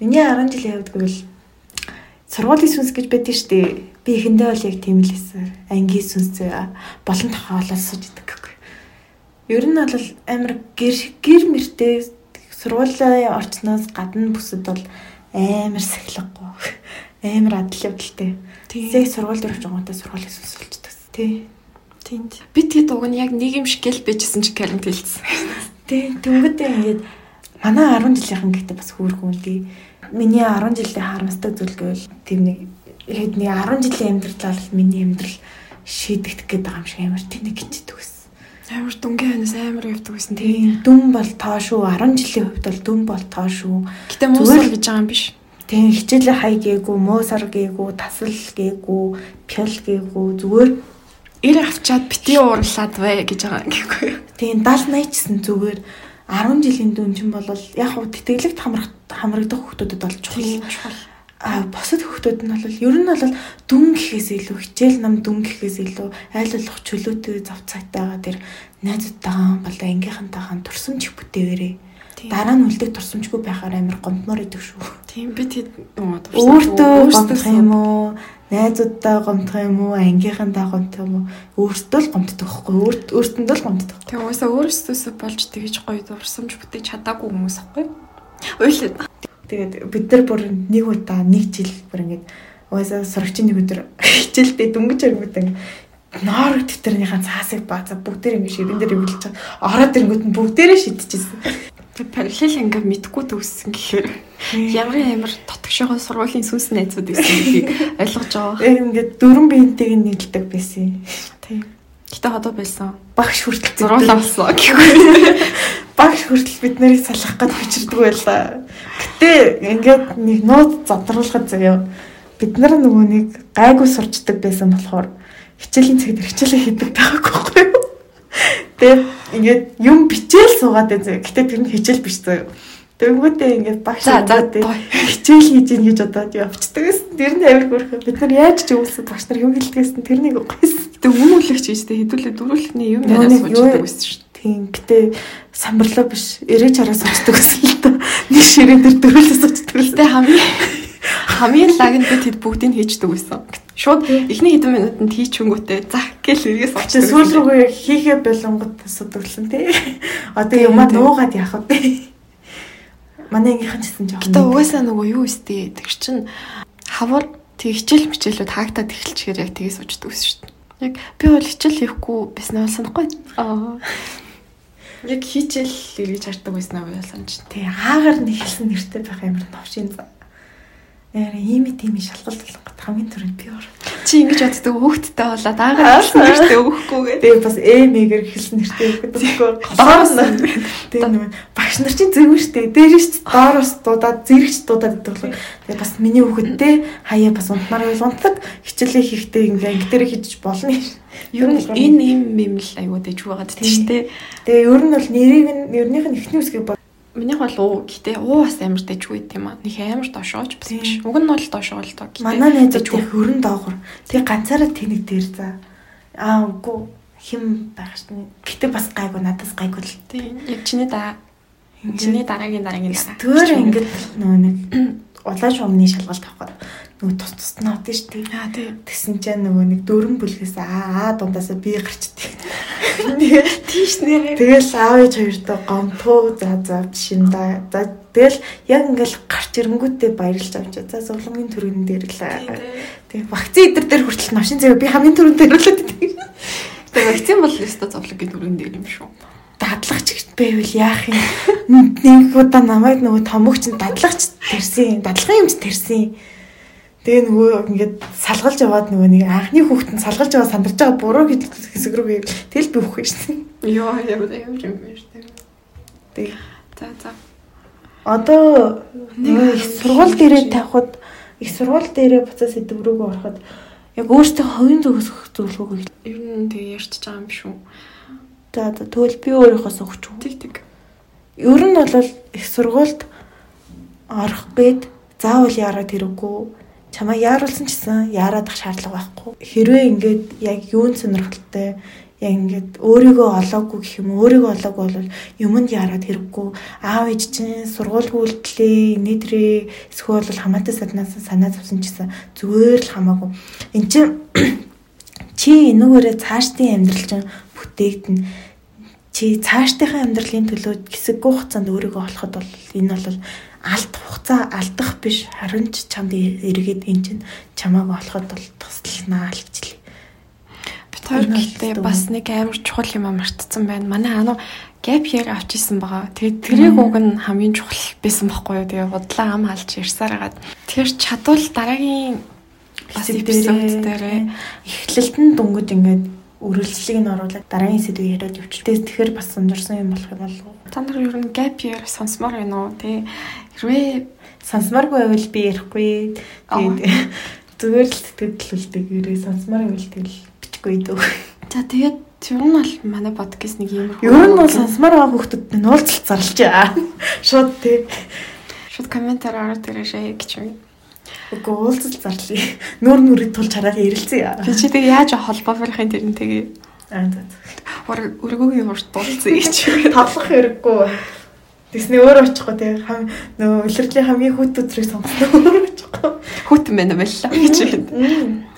миний 10 жилийн хувьд гэвэл сургуулийн сүнс гэж байдаг шүү дээ. Би эхэндээ бол яг тийм л хэлсэн. Ангийн сүнс болон тохиолол сууж идэг гэхгүй. Ер нь бол амар гэр гэр мөртэй сургуулийн орчноос гадна бүсэд бол амар сахилгагүй. Амар адал явдалтай. Тэгээ сургууль дээр очингуудаа сургуулийн сүнс болчдаг. Тий. Тэнд. Би тэгээд уг нь яг нэг юм шиг гэл бэжсэн чи Карент хэлсэн. Тий. Тэнгүүдээ ингээд манай 10 жилийнхэн гэхдээ бас хөөрхөн үлдээ. Миний 10 жилийн харамсдаг зүйл гэвэл тийм нэг хэд нэг 10 жилийн амьдралаа л миний амьдрал шийдэгдэх гээд байгаа юм шиг амар тэнэг гिचдэг байсан. Амар дүнгийн ханаас амар явдаг байсан тийм. Дүн бол тоо шүү. 10 жилийн хувьд бол дүн бол тоо шүү. Гэтэ муусар гэж байгаа юм биш. Тийм хичээлээ хай гээгүй, муусар гээгүй, тасал гээгүй, пял гээгүй зүгээр эр авчаад бити уурлаад бай гэж байгаа гэхгүй. Тийм 70 80 гэсэн зүгээр 10 жилийн дүн чинь бол яг хуу тэтгэлэгт хамрах хамрагдах хүмүүсд бол чухал. А босод хүмүүсд нь бол ер нь бол дүн гэхээс илүү хичээл нам дүн гэхээс илүү айл болох чөлөөтэй зав цагтайгаа тэр найзуудтайгаа бол ангийнхантайгаа турсамж бүтээгээрээ дараа нь үлдэх турсамжгүй байхаар амар гомдмоор идэг шүү. Тийм би тэд өөртөө гомдох юм уу? найзуудтай гомдох юм уу, ангийнхандаа гомдох юм уу, өөртөө л гомддог байхгүй юу? Өөрт өөртөндөө л гомддог. Тэгээ уусаа өөрөөсөө болж тэгэж гоё дурсамж бүтээж чадаагүй хүмүүс байхгүй юу? Ойлоо. Тэгээд бид нар бүр нэг удаа нэг жил бүр ингэж уусаа сурагчийн нэг өдөр [LAUGHS] хичээлдээ дөнгөж ангууд ингэ ноор дэвтэрнийхаа цаасыг баазаа бүгдээр ингэ ширэн дээр өвлөж чад. Ороод ирэнгүүт нь бүгдээрээ шидчихсэн. Параллел ингээ мэдгүй төгссөн гэхээр ямар ямар тотгошоо сургуулийн сүнс найзууд байсан гэдгийг [LAUGHS] ойлгож байгаа. Яг ингээ дөрвөн биентэйг нийлдэг байсан. Тийм. Гэтэ одоо байсан. Багш хүртэл зуруулаа болсон гэхгүй. Багш хүртэл бид нарыг салах гэж хүчирдэг байлаа. Гэтэ ингээд нэг нууц задруулахад заяа. Бид нар нөгөө нэг гайгүй сурчдаг байсан болохоор хичээлийн цагт хичээлээ хийдэг таахгүй юу? Тэгээд ингээд юм бичээл суугаад байзаа. Гэтэ тэр нь хичээл биш заяа. Тэнгүүтээ ингээд багш заагаад хичээл хийж ийн гэж бодоод явцдаг гэсэн. Тэр нь авир хөрхөө. Бид нар яаж ч өвсөд багш нар юм хэлдэгсэн тэрнийг уггүйсэн. Тэг хүмүүлэгч ийстэй хэдүүлээ дөрүүлэхний юм яриа суучдаг байсан шүү дээ. Тийм. Гэтэ самбарлаа биш. Эрэж хараа суучдаг гэсэн л та. Нэг ширээн дээр дөрүүлээ суучдаг. Гэтэ хамгийн хамгийн лаг нь бид бүгдийг хийждэг байсан. Шууд эхний хэдэн минутанд хийчихэнгүүтээ за гэл эргээс очсон. Сүүл рүүгээ хийхээ болонгот асуудагсан тий. [LAUGHS] Одоо юмаа нуугаад яах вэ? [LAUGHS] Манай ангийнхан ч гэсэн жоохон. Гэтэ угаасаа нөгөө юу өстэй. Тэг чин хавар тэг хичээл мичээлүүд хаагдаад эхэлчихээр яг тгээс уучдаг ус шүү дээ. Яг би бол хичээл хийхгүй байсан бол санахгүй. Аа. [LAUGHS] Яг хичээл эргэж хардаг байсан аа бол санаж. Тэг аагаар нэг хэлсэн нэртэй байх амар новшин заа. Яа ийм тийм шалгалт болгох хамгийн түрүүнд би ор. Чи ингэж боддог хөөхттэй болоод аагаар нэртэй өгөхгүй гэдэг. Тэгээ бас эмэгээр хэлсэн нэртэй өгөхгүй. Доороос тэгээ нэг багш нар чинь зөв штэ. Дээрээс доороос дуудаад зэрэгч дуудаад гэдэг болохоор тэгээ бас миний хүүхэдтэй хаяа бас унтмаар унтдаг хичээлээ хийхдээ ингээ анги дээр хийж болно. Ер нь энэ юм юм л аюу дэжг байгаа тийм штэ. Тэгээ ер нь бол нэрийг нь ернийх нь ихний үсгийг Минийх бол уу гэтээ уу бас амар дэжгүй тийм аа. Нэг амар дошооч бас биш. Уг нь бол дошоо л доо. Манай найзууд их хөрөн доогор. Тэг ганцаараа тэнэг дээр за. Аа үгүй хим байх шин. Гэтээ бас гайгүй надаас гайгүй л. Тийм. Яг чиний даа. Чиний дараагийн дараагийн дараа. Тэр ингээд нөгөө нэг [COUGHS] улаан шугамны шалгалт авах нөгөө тус тус нь авдсан шүү дээ. Аа тийм. Тэгсэн чинь нөгөө нэг дөрөн бүлгээс аа аа дундаасаа би гарчдаг. Тийш нэрээ. Тэгэл аав ээж хоёртой гомтгоо за за шиндаа. За тэгэл яг ингээл гарч ирэнгүүтээ баярлж авч. За зовлонгийн төрөнд дээр л. Тэгээ вакцин идэр дээр хүртэл машин зэв би хамгийн түрүүнд дээрлээд байдаг. Тэгээ вакцин бол өстой зовлонгийн төрөнд дээр юм шүү дадлагч байвал яах юм нэг удаа намайг нөгөө томогч дадлагч тэрсэн дадлагын юмч тэрсэн Тэгээ нөгөө ингээд салгалж яваад нөгөө нэг анхны хүүхэд нь салгалж яваад сандарч байгаа буруу хэсэг рүү тэгэл би үхэх шин. Йоо ямар ямар юм бэ штэ. Тэгээ За за. Одоо Нэг их сургууль дээрээ тавихад их сургууль дээрээ буцаа сэдв рүүгөө ороход яг өөртөө хувийн зүгээс өгөх зөвлөгөөг Ер нь тэгээ ярьж байгаа юм шүү. За за тэгвэл би өөрийнхөөс өгч үү. Тэг тэг. Ер нь бол их сургуульд орох гээд заавал яарад хэрэггүй. Чамаа яаруулсан ч гэсэн яарадах шаардлага байхгүй. Хэрвээ ингээд яг юунд сонирхолтой яг ингээд өөрийгөө олоогүй гэх юм өөрийгөө олоогүй бол юмд яарад хэрэггүй. Аав ээж чинь сургууль үйлдэлээ нийтрээ эсвэл бол хамаатай саднаас санаа зовсон ч гэсэн зүгээр л хамаагүй. Эн чинь [CLEARS THROAT] чи энүүгээрээ цаашдын амьдрал чинь бүтээгдэнэ чи цаашдынхаа амьдралын төлөө хэсэггүй хугацаанд өөрийгөө олоход бол энэ бол алдах хугацаа алдах биш харин ч чамд эргээд эн чинь чамааг олоход бол тусланаа л гэж лээ. Бид хоёр Энэ гэхдээ бас нэг амар чухал юм мартцсан байна. Манай ануу гэп year авчихсан байгаа. Тэгээд тэрийг уг нь хамгийн чухал байсан байхгүй юу? Тэгээд бодлоо ам халж ярьсаар хагаад. Тэр чадвал дараагийн эпизод дээр эхлэлт нь дунгаж ингээд өрөлцлийг нь оруулаад дараагийн сэдвийг яриад явчихлаа. Тэгэхээр бас сонирсон юм болох юм болов уу? та нар ер нь gap year сонсомоор байна уу? Тэ хэрвээ Сонсмааргүй байвал би ярихгүй. Тэгээд зүгээр л сэтгэл үлдэг ерээ сонсмаар байвал тэгэл бичихгүй дөө. за тэгээд ер нь бол манай подкаст нэг юм Ер нь бол сонсмаар байгаа хүмүүсд нь уулзалт зарлчаа. Шууд тий. шууд комментаар ороод ирээшээ гэж юм. Үгүй уулзалт зарлая. Нүүр нүрийг тулж хараад ярилцъя. Би чи тэг яаж холбоо барихын тэр нь тэгээ Аа за. өргөгийн урт дуулцъя гэж. Тавлах хэрэггүй. Тэсний өөр очихгүй тий. Хам нөө илэрлийн хамгийн хүүт өдрийг сонгосон [LAUGHS] өөр очихгүй. Хүүтэн байна байлаа гэж. Мм.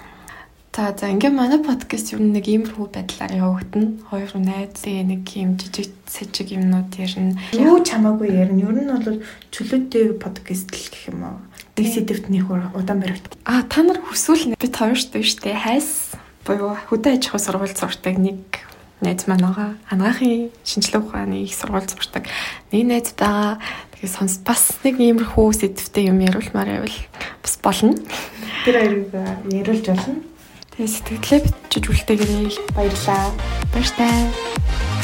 За за ингээм манай подкаст ер нь нэг иймэрхүү байдлаар явагдана. Хоёр найз тэгээ нэг юм жижиг сэжиг юмнууд ярина. Юу ч хамаагүй ярина. Ер нь бол чөлөөтэй подкаст л гэх юм уу. Нэг сэдвт нэг удаан баригд. А та нар хүсвэл бид хоёр шүү дээ хайс буюу хөдөө аж ахуй сургууль сурдаг нэг найз маань байгаа. Анагаахын шинжилгээ ухааны их сургууль сурдаг. Нэг найз байгаа. Тэгээ сонс бас нэг иймэрхүү сэдвтэй юм яруулмаар байвал бас болно. Тэр хоёрыг яриулж болно. Тэгээ сэтгэлээ бичиж үлдээгээрэй. Баярлаа. Баяр таа.